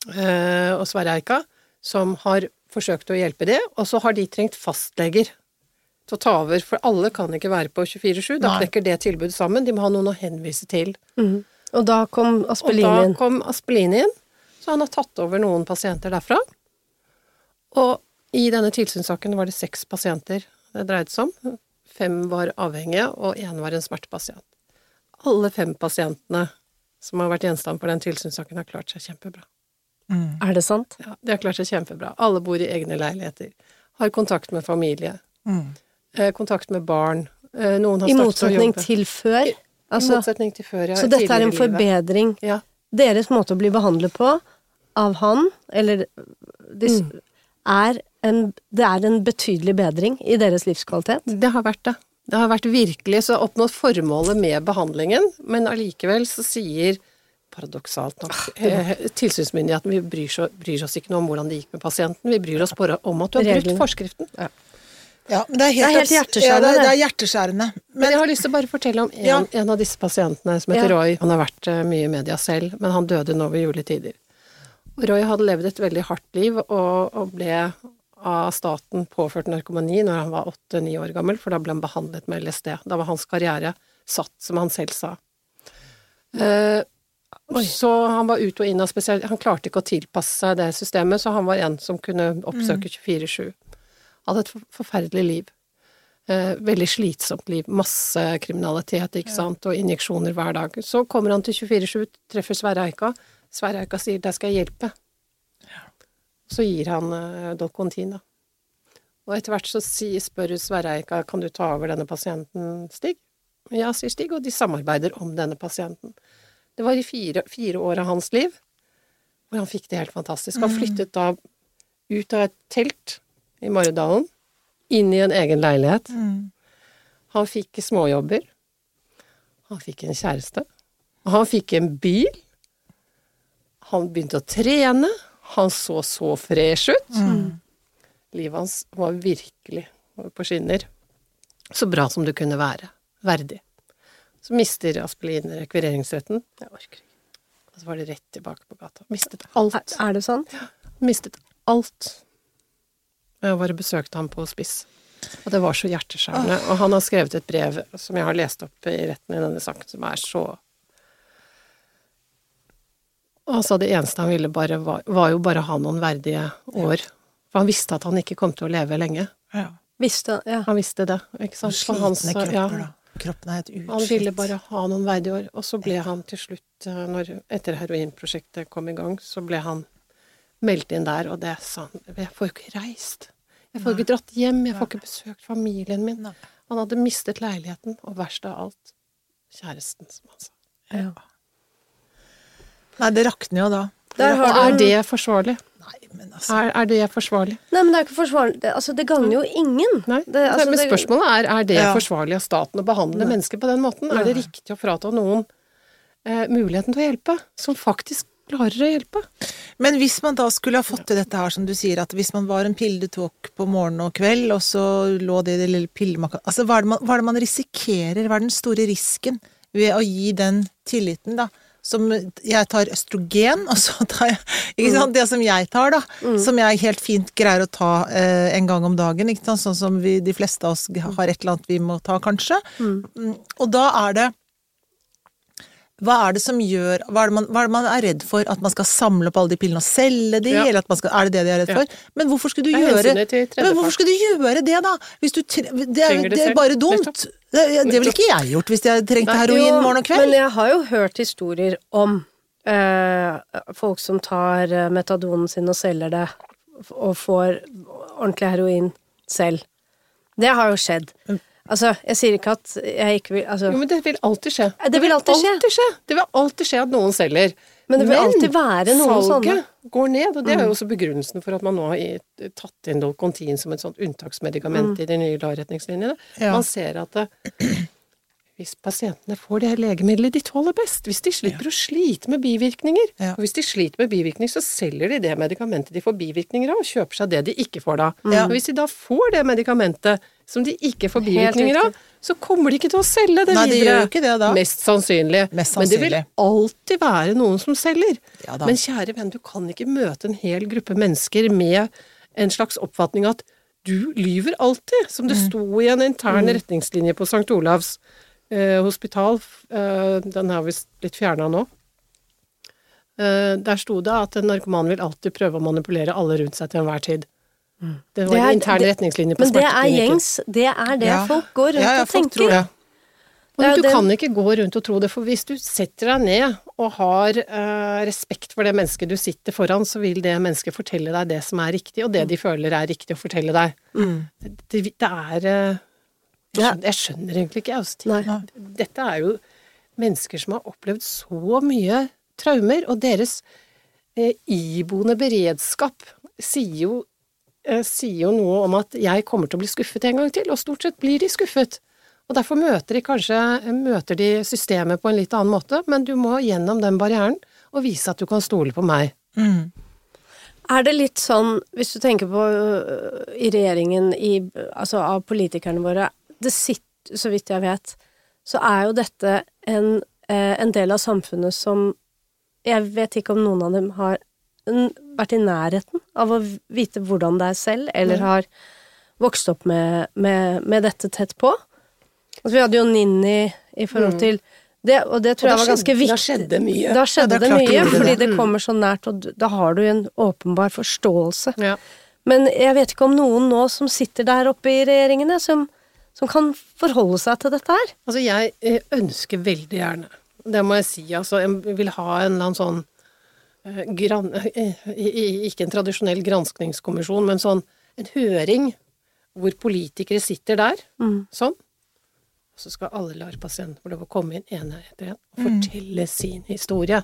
og Sverre Eika, som har forsøkt å hjelpe det, og så har de trengt fastleger til å ta over, for alle kan ikke være på 24-7, da knekker det tilbudet sammen, de må ha noen å henvise til. Mm. Og da kom Og Aspelin da inn. kom Aspelin inn, så han har tatt over noen pasienter derfra. Og i denne tilsynssaken var det seks pasienter det dreide seg om. Fem var avhengige, og én var en smertepasient. Alle fem pasientene som har vært gjenstand for den tilsynssaken, har klart seg kjempebra. Er det sant? Ja, de har klart seg kjempebra. Alle bor i egne leiligheter. Har kontakt med familie. Mm. Eh, kontakt med barn. Eh, noen har I motsetning til før? I Altså, motsetning til før, ja. så dette er en forbedring. Ja. Deres måte å bli behandlet på av han, eller dis, Mm. er en, det er en betydelig bedring i deres livskvalitet. Det har vært det. Det har vært virkelig så oppnådd formålet med behandlingen, men allikevel så sier paradoksalt nok eh, tilsynsmyndigheten vi bryr, så, bryr oss ikke noe om hvordan det gikk med pasienten, vi bryr oss bare om at du har brutt Reglene. forskriften. Ja, men det er helt, Det er helt hjerteskjærende, Ja, det, er, det. er hjerteskjærende. Men jeg har lyst til å bare fortelle om en, Ja. en av disse pasientene som heter Ja. Roy. Han har vært eh, mye i media selv, men han døde nå ved juletider. Og Roy hadde levd et veldig hardt liv og, og ble av staten påført narkomani når han var åtte-ni år gammel, for da ble han behandlet med LSD. Da var hans karriere satt, som han selv sa. Eh, så han var ut og inn av spesial... Han klarte ikke å tilpasse seg det systemet, så han var en som kunne oppsøke 24-7. Hadde et forferdelig liv. Eh, veldig slitsomt liv. Masse kriminalitet, ikke sant, og injeksjoner hver dag. Så kommer han til 24-7, treffer Sverre Eika. Sverre Eika sier 'der skal jeg hjelpe'. Så gir han eh, Dolcontin, da. Og etter hvert så si, spør Sverre Eika kan du ta over denne pasienten, Stig. Ja, sier Stig, og de samarbeider om denne pasienten. Det var i fire, fire år av hans liv hvor han fikk det helt fantastisk. Han flyttet da ut av et telt i Maridalen, inn i en egen leilighet. Han fikk småjobber. Han fikk en kjæreste. Han fikk en bil. Han begynte å trene. Han så så fresh ut. Livet hans var virkelig på skinner. Så bra som det kunne være. Verdig. Så mister Aspelin rekvireringsretten. Jeg orker ikke. Og så var det rett tilbake på gata. Mistet alt. Er- det sånn? Mistet alt. Jeg bare besøkte ham på spiss. Og det var så hjerteskjærende. Og han har skrevet et brev som jeg har lest opp i retten i denne saken, som er så Og han sa det eneste han ville bare var, var jo bare ha noen verdige år. For han visste at han ikke kom til å leve lenge. Ja. Visste Ja. Han visste det, ikke sant. Slitne kropper, ja. Kroppen er helt utslitt. Han ville bare ha noen verdige år, og så ble han til slutt, eh, når, etter heroinprosjektet kom i gang, så ble han meldt inn der, og det sa han Jeg får jo ikke reist. Jeg får ikke dratt hjem, jeg får ikke besøkt familien min. Nei. Han hadde mistet leiligheten, og verst av alt, kjæresten, som han sa. ja. Nei, det rakner jo da. Der Og er det forsvarlig? Nei, men altså Er, er det forsvarlig? Nei, men det er ikke forsvarlig. Det, altså, det gagner jo ingen. Nei. Det, altså, men spørsmålet er er det Ja. forsvarlig av staten å behandle mennesker på den måten. Er det riktig å frata noen eh, muligheten til å hjelpe, som faktisk klarer å hjelpe? Men hvis man da skulle ha fått til dette her, som du sier, at hvis man var en pille du tok på morgen og kveld, og så lå det i det lille pillemakka Altså, hva er, det man, hva er det man risikerer? Hva er den store risken ved å gi den tilliten, da? Som jeg tar østrogen, og så tar jeg Ikke sant? Det som jeg tar, da. Som jeg helt fint greier å ta eh, en gang om dagen, ikke sant? Sånn som vi, de fleste av oss har et eller annet vi må ta, kanskje. Mm, Og da er det hva er det som gjør hva er det, man, hva er det man er redd for? At man skal samle opp alle de pillene og selge de? Ja. Eller at man skal, er det det de er redd Ja. for? Men hvorfor skulle du gjøre. Men hvorfor skulle du gjøre det, da? Hvis du det, er, det er bare dumt. Det, det ville ikke jeg gjort hvis jeg trengte heroin morgen og kveld. Men jeg har jo hørt historier om eh, folk som tar eh, metadonen sin og selger det, og får ordentlig heroin selv. Det har jo skjedd. Altså, jeg sier ikke at jeg ikke vil altså, Jo, men det vil alltid skje. Det vil alltid skje. skje. Det vil alltid skje at noen selger. Men det vil alltid være noen salget sånne. går ned, og det er jo også begrunnelsen for at man nå har tatt inn Dolcontin som et sånt unntaksmedikament i de nye LAR-retningslinjene. Ja. Man ser at det, hvis pasientene får det legemiddelet de tåler best, hvis de slipper å slite med bivirkninger, Ja. og hvis de sliter med bivirkninger, så selger de det medikamentet de får bivirkninger av, og kjøper seg det de ikke får da. Ja. Og hvis de da får det medikamentet som de ikke får bivirkninger av, så kommer de ikke til å selge det Nei, de videre. ikke det. Mest sannsynlig. Mest Men det vil alltid være noen som selger. Ja da. Men kjære venn, du kan ikke møte en hel gruppe mennesker med en slags oppfatning at du lyver alltid, som Mm. det sto i en intern retningslinje på St. Olavs hospital. Eh, den har visst blitt fjerna nå. Eh, der sto det at en narkoman vil alltid prøve å manipulere alle rundt seg til enhver tid. Det var Det er- en intern det- retningslinje på Men det er gjengs. Det er det Ja. folk går rundt Ja, ja, og tenker. tror det. Men du kan ikke gå rundt og tro det, for hvis du setter deg ned og har eh, respekt for det mennesket du sitter foran, så vil det mennesket fortelle deg det som er riktig, og det de føler er riktig å fortelle deg. Det, det er eh, jeg, skjønner, jeg skjønner egentlig ikke, altså. Nei. Dette er jo mennesker som har opplevd så mye traumer, og deres eh, iboende beredskap sier jo, eh, sier jo noe om at jeg kommer til å bli skuffet en gang til, og stort sett blir de skuffet. Og derfor møter de kanskje møter de systemet på en litt annen måte, men du må gjennom den barrieren og vise at du kan stole på meg. Mm. Er det litt sånn, hvis du tenker på øh, i regjeringen, i, altså av politikerne våre Det sitter, så vidt jeg vet, så er jo dette en, eh, en del av samfunnet som Jeg vet ikke om noen av dem har vært i nærheten av å vite hvordan det er selv, eller har vokst opp med, med, med dette tett på. Altså, vi hadde jo Ninni i forhold til det, og det tror Mm. Og jeg var da ganske skjedde- da viktig. skjedde mye. Da skjedde Ja, det mye, det fordi det. det kommer så nært, og da har du en åpenbar forståelse. Ja. Men jeg vet ikke om noen nå som sitter der oppe i regjeringene, som, som kan forholde seg til dette her. Altså, jeg eh, ønsker veldig gjerne, det må jeg si, altså, jeg vil ha en eller annen sånn eh, gran, eh, Ikke en tradisjonell granskningskommisjon, men sånn en høring hvor politikere sitter der, sånn. Og så skal alle LAR-pasienter få lov å komme inn ene etter en og fortelle sin historie.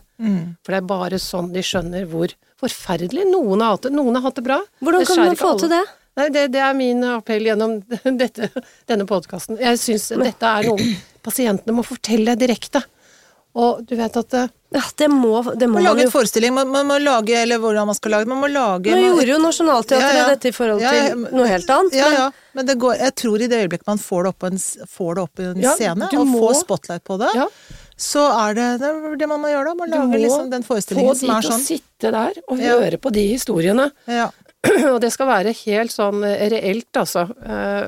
For det er bare sånn de skjønner hvor forferdelig noen har hatt det. Noen har hatt det bra. Hvordan kan man få alle. til det? Nei, det, det er min appell gjennom *laughs* dette, denne podkasten. Jeg syns dette er noe pasientene må fortelle direkte. Og du vet at eh, Ja, det må, det må Man lager en forestilling, man, man må lage, eller hvordan man skal lage det, man må lage Nå man- gjorde jo Nationaltheatret Ja, ja. dette i forhold til ja, men- noe helt annet. Ja, men- ja, men det går, jeg tror i det øyeblikket man får det opp på en, får det opp en Ja, scene, og må- får spotlight på det, Ja. så er det det, det man må gjøre da. Man lager liksom den forestillingen som er sånn. Få de til å sånn. sitte der og Ja. høre på de historiene. Ja, *clears throat* Og det skal være helt sånn eh, reelt, altså. Eh,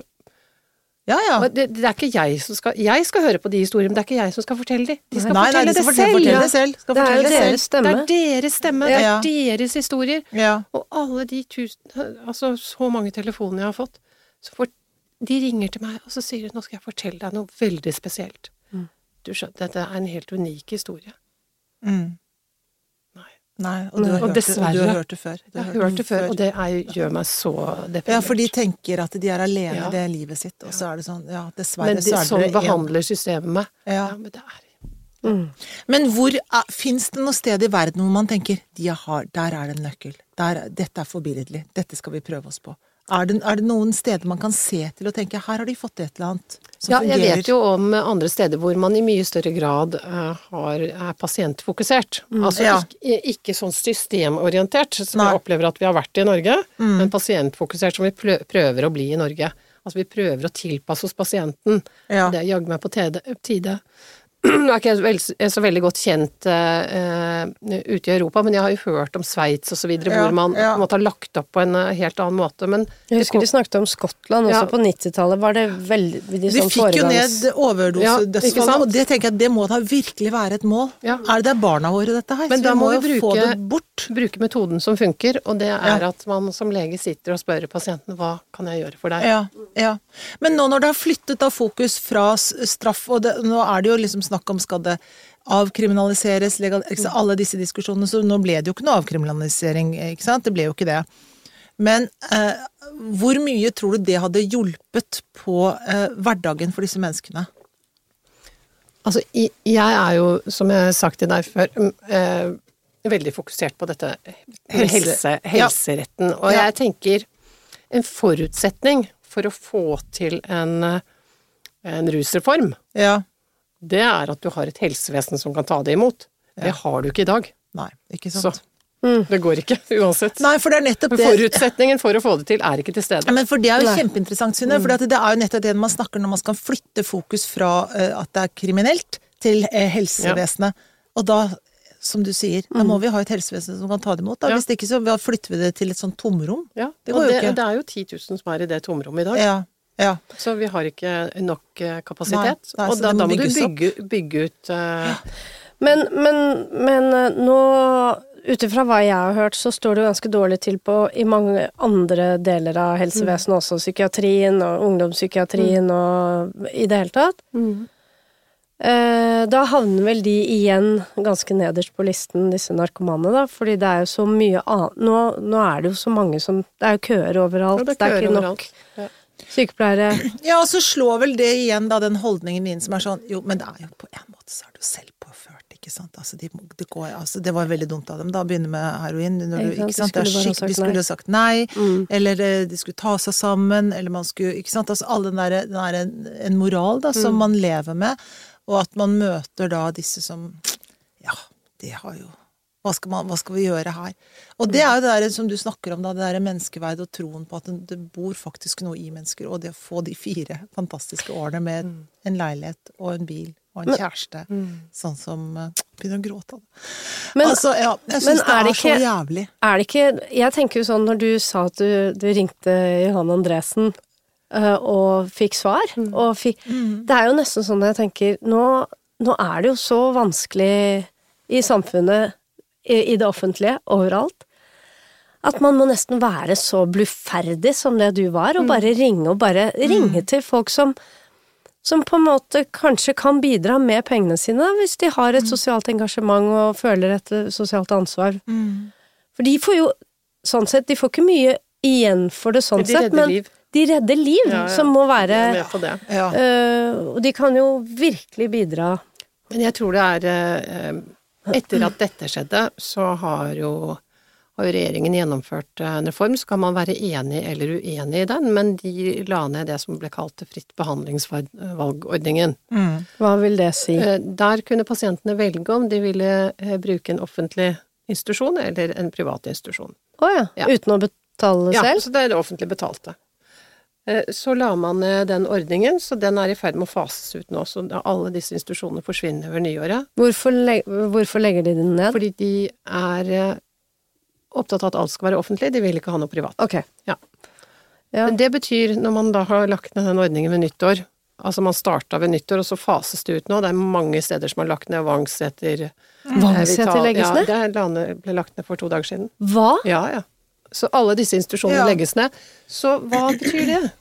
ja. ja. Det, det er ikke jeg som skal Jeg skal høre på de historiene, men det er ikke jeg som skal fortelle de. De skal Nei, nei, fortelle de skal det fortelle, selv. fortelle det selv. Skal Det er jo deres stemme. Det er deres stemme, det er deres historier. Ja. Og alle de tusen Altså, så mange telefoner jeg har fått. Så for, de ringer til meg, og så sier de 'nå skal jeg fortelle deg noe veldig spesielt'. Mm. Du skjønner, dette er en helt unik historie. Mm. Nei. Og du har, Og hørt, det, og du har hørt det før. Jeg har har hørt det før, og det er, gjør meg så deprimert. Ja, for de tenker at de er alene Ja. i det livet sitt, og så er det sånn, ja, dessverre Men de, så er sånn behandler systemet meg. Ja. Ja, men det er Men hvor fins det noe sted i verden hvor man tenker de har, der er det en nøkkel, der, dette er forbilledlig, dette skal vi prøve oss på? Er det, er det noen steder man kan se til og tenke her har de fått et eller annet som Ja, jeg vet jo om andre steder hvor man i mye større grad eh, har, er pasientfokusert. Altså Mm. Ja. ikke, ikke sånn systemorientert, som Nei. Mm. jeg opplever at vi har vært i Norge, men pasientfokusert som vi prøver å bli i Norge. Altså vi prøver å tilpasse oss pasienten. Ja. Det er jaggu meg på tide. Nå er ikke jeg så veldig godt kjent uh, ute i Europa, men jeg har jo hørt om Sveits og så videre, Ja, hvor man ja. måte har lagt opp på en eh, helt annen måte. Men Jeg husker de snakket om Skottland også Ja. på 90-tallet. Var det veldig de De sånn fikk jo ned Ja, overdosedødsfallet, og det tenker jeg det må da virkelig være et mål. Ja. Er det det er barna våre, dette her? Men så da vi må vi jo få bruke- det bort. bruke metoden som funker, og det er Ja. at man som lege sitter og spør pasienten hva kan jeg gjøre for deg. Ja, ja. Men nå når det har flyttet da fokus fra straff, og det, nå er det jo liksom snakk om skal det avkriminaliseres, legal, alle disse diskusjonene, så nå ble det jo ikke noe avkriminalisering, ikke sant? Det ble jo ikke det. Men eh, hvor mye tror du det hadde hjulpet på eh, hverdagen for disse menneskene? Altså, jeg er jo, som jeg har sagt til deg før, eh, veldig fokusert på dette med Helse- helse, helseretten. Og jeg tenker en forutsetning for å få til en, eh, en rusreform, Ja. Det er at du har et helsevesen som kan ta det imot. Det har du ikke i dag. Nei, ikke Så Mm. det går ikke, *laughs* uansett. Nei, for det er nettopp det. Forutsetningen for å få det til er ikke til stede. Men for det er jo Nei. kjempeinteressant, Synne. For det er jo nettopp det man snakker når man skal flytte fokus fra eh, at det er kriminelt, til helsevesenet. helsevesenet. Og da, som du sier, da må vi ha et helsevesen som kan ta det imot. Da. Ja. Hvis ikke så flytter vi det til et sånt tomrom. Ja, Det det, ikke. det er jo 10 000 som er i det tomrommet i dag. Ja. Ja. Så vi har ikke nok eh, kapasitet. Nei, nei, og da, da må du bygge, bygge ut eh, Men, men, men eh, nå ut ifra hva jeg har hørt, så står det jo ganske dårlig til på i mange andre deler av helsevesenet også. Psykiatrien og ungdomspsykiatrien og i det hele tatt. Eh, Da havner vel de igjen ganske nederst på listen, disse narkomane, da. Fordi det er jo så mye annet Nå, nå er det jo så mange som Det er jo køer overalt. Ja, det, er ikke nok. Ja. Sykepleiere. ja, og så slår vel det igjen da den holdningen min som er sånn Jo, men det er jo på en måte så er du selv påført, ikke sant. Altså, de, det, går, altså, det var veldig dumt av dem da, å begynne med heroin. Når du, Ikke ikke sant, sant? de Det skulle ha sagt nei. nei, eller eh, de skulle ta seg sammen, eller man skulle Ikke sant. Altså all den derre den der, en, en moral da, som man lever med, og at man møter da disse som Ja, det har jo hva skal, man, hva skal vi gjøre her? Og det er jo det der som du snakker om, da, det der menneskeverdet og troen på at det, bor faktisk noe i mennesker. Og det å få de fire fantastiske årene med Mm. en leilighet og en bil og en kjæreste, sånn som uh, Begynner å gråte av det. Men- altså, ja, jeg syns det er det så jævlig. Er det ikke Jeg tenker jo sånn når du sa at du, du ringte Johan Andresen øh, og fikk svar, og fikk Det er jo nesten sånn jeg tenker nå, nå er det jo så vanskelig i samfunnet, i, i det offentlige, overalt. At man må nesten være så bluferdig som det du var, og bare ringe og bare ringe til folk som som på en måte kanskje kan bidra med pengene sine, hvis de har et sosialt engasjement og føler et eh, sosialt ansvar. For de får jo, sånn sett, de får ikke mye igjen for det sånn De sett, men liv. de redder liv, Ja, ja. som må være med på det. Ja. øh, Og de kan jo virkelig bidra. Men jeg tror det er eh, Etter at dette skjedde, så har jo, har jo regjeringen gjennomført eh, en reform. Så kan man være enig eller uenig i den, men de la ned det som ble kalt fritt behandlingsvalgordningen. Mm. Hva vil det si? Eh, Der kunne pasientene velge om de ville eh, bruke en offentlig institusjon eller en privat institusjon. Å ja. Ja. Uten å betale selv? Ja, så det er det offentlig betalte. Eh, Så la man ned den ordningen, så den er i ferd med å fases ut nå. Så alle disse institusjonene forsvinner over nyåret. Hvorfor, leg hvorfor legger de den ned? Fordi de er eh, opptatt av at alt skal være offentlig, de vil ikke ha noe privat. Ok. Ja. Ja. Men det betyr, når man da har lagt ned den ordningen ved nyttår, altså man starta ved nyttår, og så fases det ut nå, det er mange steder som har lagt ned Vangseter eh, Vangseter legges ned? ja, det er- ble lagt ned for to dager siden. Hva? Ja, ja. Så alle disse institusjonene Ja. legges ned. Så hva betyr det?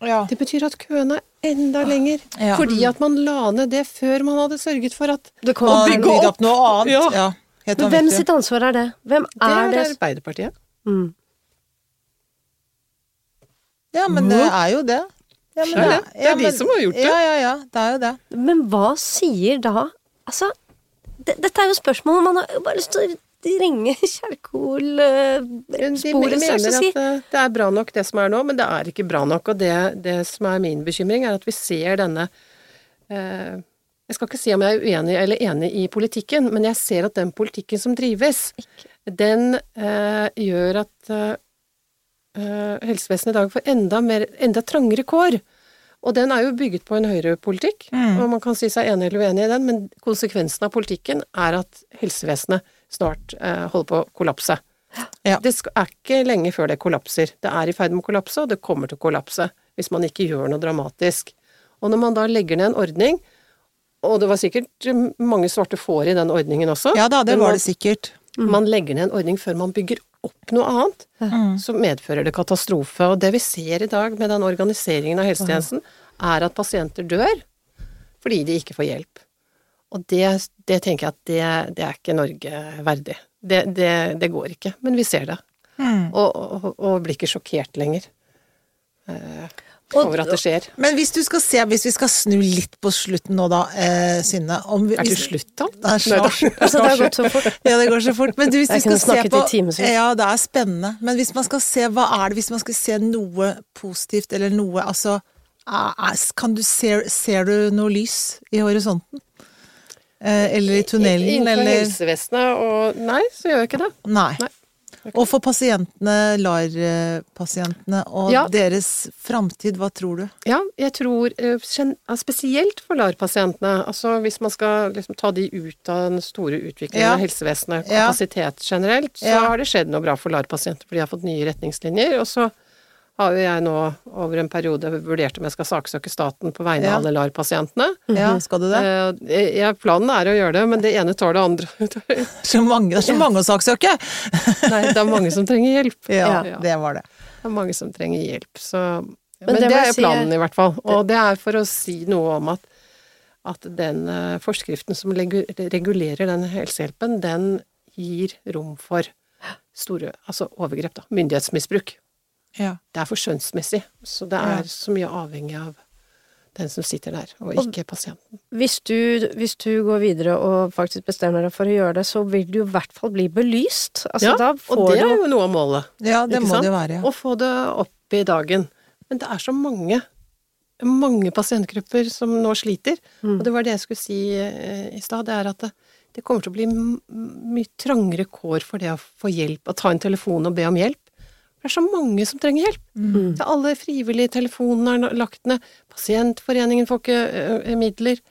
Ja. Det betyr at køene er enda lenger. Ja. Fordi at man la ned det før man hadde sørget for at Det Å bygge opp noe annet. Ja. Ja. Men hvem sitt ansvar er det? Hvem Det er er det? Arbeiderpartiet. Mm. Ja, men det er jo det. Ja, men Det er det. Er de som har gjort det. Ja, ja, ja. Det er jo det. Men hva sier da Altså, det, dette er jo spørsmål man har bare lyst til å ringe Kjerkol uh, si. De mener at eh, det er bra nok det som er nå, men det er ikke bra nok. Og det, det som er min bekymring, er at vi ser denne eh, Jeg skal ikke si om jeg er uenig eller enig i politikken, men jeg ser at den politikken som drives, den eh, gjør at eh, eh, helsevesenet i dag får enda, mer, enda trangere kår. Og den er jo bygget på en høyrepolitikk, og man kan si seg enig eller uenig i den, men konsekvensen av politikken er at helsevesenet snart eh, holder på å kollapse. Ja. Det er ikke lenge før det kollapser. Det er i ferd med å kollapse, og det kommer til å kollapse hvis man ikke gjør noe dramatisk. Og når man da legger ned en ordning, og det var sikkert eh, mange svarte får i den ordningen også Ja da, det var man- det sikkert. man legger ned en ordning før man bygger opp noe annet, så medfører det katastrofe. Og det vi ser i dag med den organiseringen av helsetjenesten, er at pasienter dør fordi de ikke får hjelp. Og det, det tenker jeg at det, det er ikke Norge verdig. Det, det, det går ikke, men vi ser det. Og, og, og blir ikke sjokkert lenger eh, over at det skjer. Men hvis du skal se, hvis vi skal snu litt på slutten nå da, eh, Synne om vi, Er det slutt, da? Det er Nei, da. snart. Altså, det gått så fort. Ja, det går så fort. Men du, hvis kunne skal se på. Ja, det er spennende. Men hvis man skal se, hva er det hvis man skal se noe positivt, eller noe Altså, kan du se, ser du noe lys i horisonten? Eh, eller i tunnelen, Innenfor eller helsevesenet og Nei, så gjør jeg ikke det. Nei. Nei. Og for pasientene, LAR-pasientene, og Ja. deres framtid, hva tror du? Ja, jeg tror eh, ja, spesielt for LAR-pasientene, altså hvis man skal liksom ta de ut av den store utviklingen Ja. av helsevesenet, Ja. kapasitet generelt, så Ja. har det skjedd noe bra for LAR-pasienter, for de har fått nye retningslinjer, og så har jo jeg nå over en periode vurdert om jeg skal saksøke staten på vegne Ja. av alle LAR-pasientene. Ja, skal du det? Eh, ja, planen er å gjøre det, men det ene tar det andre. *laughs* Så mange, det er så mange å saksøke! Nei, det er mange som trenger hjelp. Ja, Ja. det var det. Det er mange som trenger hjelp, så Men, det det, er planen, si- i hvert fall. Og det er for å si noe om at, at den eh, forskriften som regulerer den helsehjelpen, den gir rom for store Altså overgrep, da. Myndighetsmisbruk. Ja. Det er for skjønnsmessig, så det Ja. er så mye avhengig av den som sitter der, og ikke pasienten. Hvis du, hvis du går videre og faktisk bestemmer deg for å gjøre det, så vil du i hvert fall bli belyst. Altså, Ja, og det er jo noe av målet. ja, det må sant? det være. Ja. Å få det opp i dagen. Men det er så mange, mange pasientgrupper som nå sliter. Mm. Og det var det jeg skulle si eh, i stad, det er at det, det kommer til å bli mye trangere kår for det å få hjelp, å ta en telefon og be om hjelp. Det er så mange som trenger hjelp. Mm. Det er alle frivillige telefonene er lagt ned. Pasientforeningen får ikke eh, midler.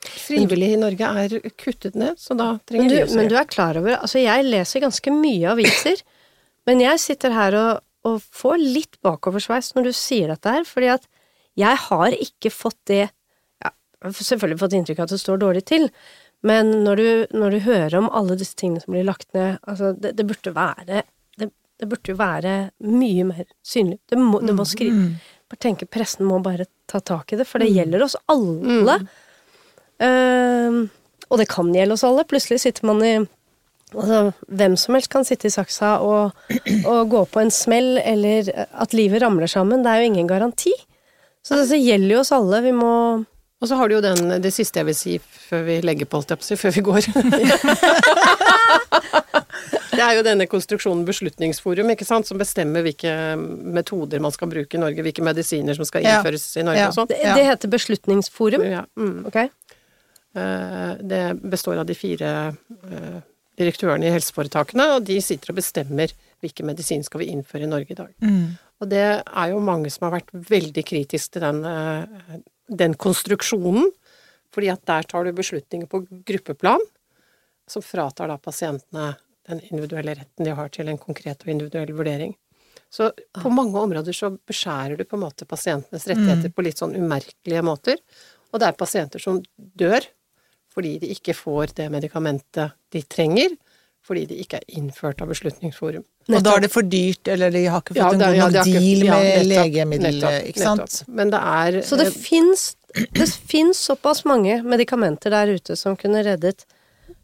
Frivillige i Norge er kuttet ned, så da trenger Men du, de også men du er klar over Altså, jeg leser ganske mye aviser, *clears throat* men jeg sitter her og, og får litt bakoversveis når du sier dette her, fordi at jeg har ikke fått det ja, Jeg har selvfølgelig fått inntrykk av at det står dårlig til, men når du, når du hører om alle disse tingene som blir lagt ned Altså, det, det burde være det, burde jo være mye mer synlig. Det må, det må skrive bare tenke, pressen må bare ta tak i det, for det gjelder oss alle. Uh, og det kan gjelde oss alle. Plutselig sitter man i Altså, hvem som helst kan sitte i saksa og, og gå på en smell, eller at livet ramler sammen. Det er jo ingen garanti. Så det, gjelder jo oss alle. Vi må Og så har du jo den, det siste jeg vil si før vi legger på, holdt jeg på å si, før vi går. *laughs* det er jo denne konstruksjonen Beslutningsforum, ikke sant, som bestemmer hvilke metoder man skal bruke i Norge, hvilke medisiner som skal Ja. innføres i Norge Ja. og sånn. Det, det heter Beslutningsforum. Ja, mm. Ok? Eh, Det består av de fire eh, direktørene i helseforetakene, og de sitter og bestemmer hvilke medisin skal vi innføre i Norge i dag. Mm. Og det er jo mange som har vært veldig kritiske til den, eh, den konstruksjonen, fordi at der tar du beslutninger på gruppeplan, som fratar da pasientene den individuelle retten de har til en konkret og individuell vurdering. Så på mange områder så beskjærer du på en måte pasientenes rettigheter på litt sånn umerkelige måter, og det er pasienter som dør fordi de ikke får det medikamentet de trenger, fordi de ikke er innført av Beslutningsforum. Og da er det for dyrt, eller de har ikke fått Ja, en det- god ja, de deal med ja, legemiddel, ikke sant? Men det er Så det eh, fins såpass mange medikamenter der ute som kunne reddet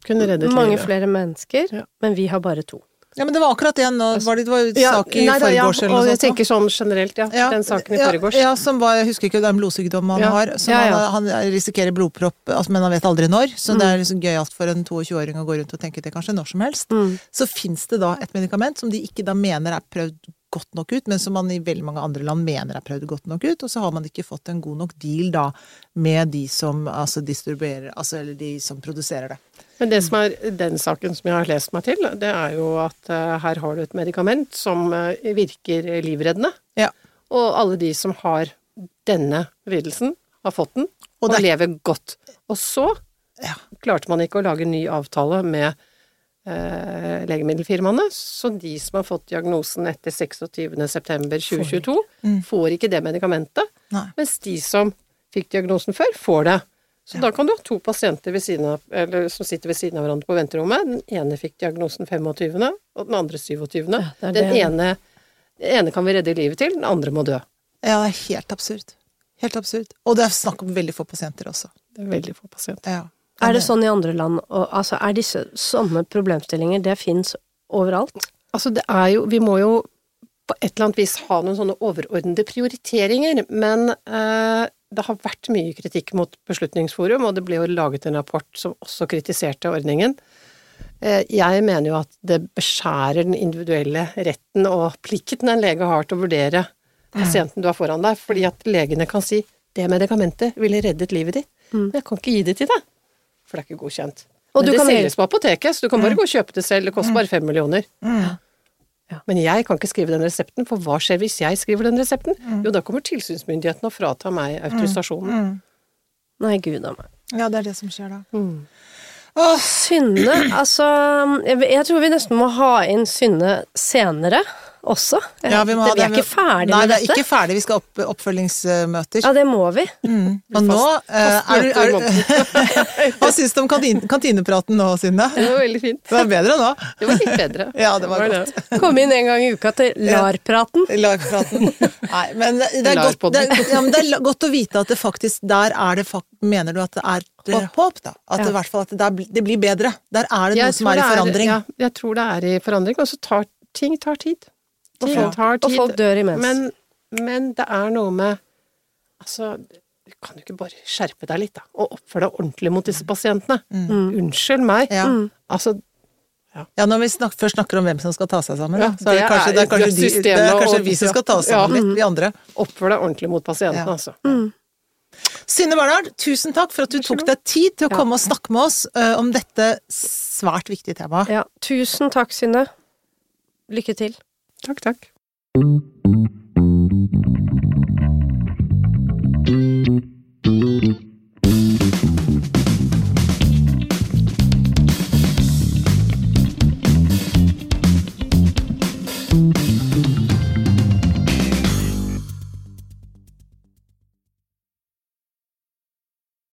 kunne reddet mange livet. flere mennesker, Ja. men vi har bare to. Ja, men det var akkurat det nå, var det, det var Ja, sak i nei da, ja, eller noe sånt. Jeg tenker sånn generelt, ja. Ja, Den saken i ja, forgårs. Ja, som var, jeg husker ikke, det er en blodsykdom han Ja. har, som Ja, ja. Han, han risikerer blodpropp, altså, men han vet aldri når. Så Mm. det er liksom gøyalt for en 22-åring å gå rundt og tenke det kanskje når som helst. Mm. Så fins det da et medikament som de ikke da mener er prøvd godt nok ut, men som man i veldig mange andre land mener er prøvd godt nok ut, og så har man ikke fått en god nok deal da med de som altså distribuerer, altså eller de som produserer det. Men det som er den saken som jeg har lest meg til, det er jo at eh, her har du et medikament som eh, virker livreddende. Ja. Og alle de som har denne lidelsen, har fått den, Og og, det- lever godt. Og så Ja. klarte man ikke å lage en ny avtale med eh, legemiddelfirmaene, så de som har fått diagnosen etter 26.9.2022, Mm. får ikke det medikamentet, Nei. mens de som fikk diagnosen før, får det. Så da kan du ha to pasienter ved siden av, eller, som sitter ved siden av hverandre på venterommet. Den ene fikk diagnosen 25., og den andre 27. Ja, det det. den, ene, den ene kan vi redde livet til, den andre må dø. Ja, det er helt absurd. Helt absurd. Og det er snakk om veldig få pasienter også. Det er veldig få pasienter. Ja. Er det sånn i andre land, og altså er disse sånne problemstillinger, det fins overalt? Altså, det er jo Vi må jo på et eller annet vis ha noen sånne overordnede prioriteringer, men eh, det har vært mye kritikk mot Beslutningsforum, og det ble jo laget en rapport som også kritiserte ordningen. Eh, jeg mener jo at det beskjærer den individuelle retten og plikten en lege har til å vurdere pasienten du har foran deg, fordi at legene kan si 'det medikamentet ville reddet livet ditt', men jeg kan ikke gi det til deg, for det er ikke godkjent. Og men du kan selges på apoteket, så du kan bare gå og kjøpe det selv, det koster bare fem millioner. Mm. Men jeg kan ikke skrive den resepten, for hva skjer hvis jeg skriver den resepten? Mm. Jo, da kommer tilsynsmyndigheten og fratar meg autorisasjonen. Nei, gud a meg. Ja, det er det som skjer da. Mm. Åh, Synne, altså jeg, jeg tror vi nesten må ha inn Synne senere også. ja, vi, må ha vi er ikke ferdig Nei, med vi er ikke ferdig. Vi skal ha opp, oppfølgingsmøter. Ja, det må vi. Mm. Og nå eh, fast er du, er, *laughs* Hva syns du om kantin, kantinepraten nå, Synne? Det var veldig fint. Det var bedre nå. Det var litt bedre. *laughs* Ja, det var Det godt. Komme inn en gang i uka til LAR-praten. *laughs* Lagpraten. Nei, men det er, godt, det, er, ja, men det er godt å vite at det faktisk Der er det fak Mener du at det er håp, håp, da? At det, i hvert fall at det, det blir bedre? Der er det noe som er i forandring. forandring. Ja, jeg tror det er i forandring, og så tar ting tar tid. Og folk- tar Og folk dør imens. Men, men det er noe med Altså, du kan jo ikke bare skjerpe deg litt, da, og oppføre deg ordentlig mot disse pasientene. Unnskyld meg. Ja. Altså, Ja, når vi snak, først snakker om hvem som skal ta seg sammen, Ja, så er det, det kanskje, det er kanskje, de, det er kanskje og- vi som skal ta oss Ja. sammen litt, vi andre. oppfør deg ordentlig mot pasientene, Ja. altså. Synne Bernhard, tusen takk for at du tok deg tid til å Ja. komme og snakke med oss uh, om dette svært viktige temaet. Ja, tusen takk, Synne. Lykke til. Takk, takk.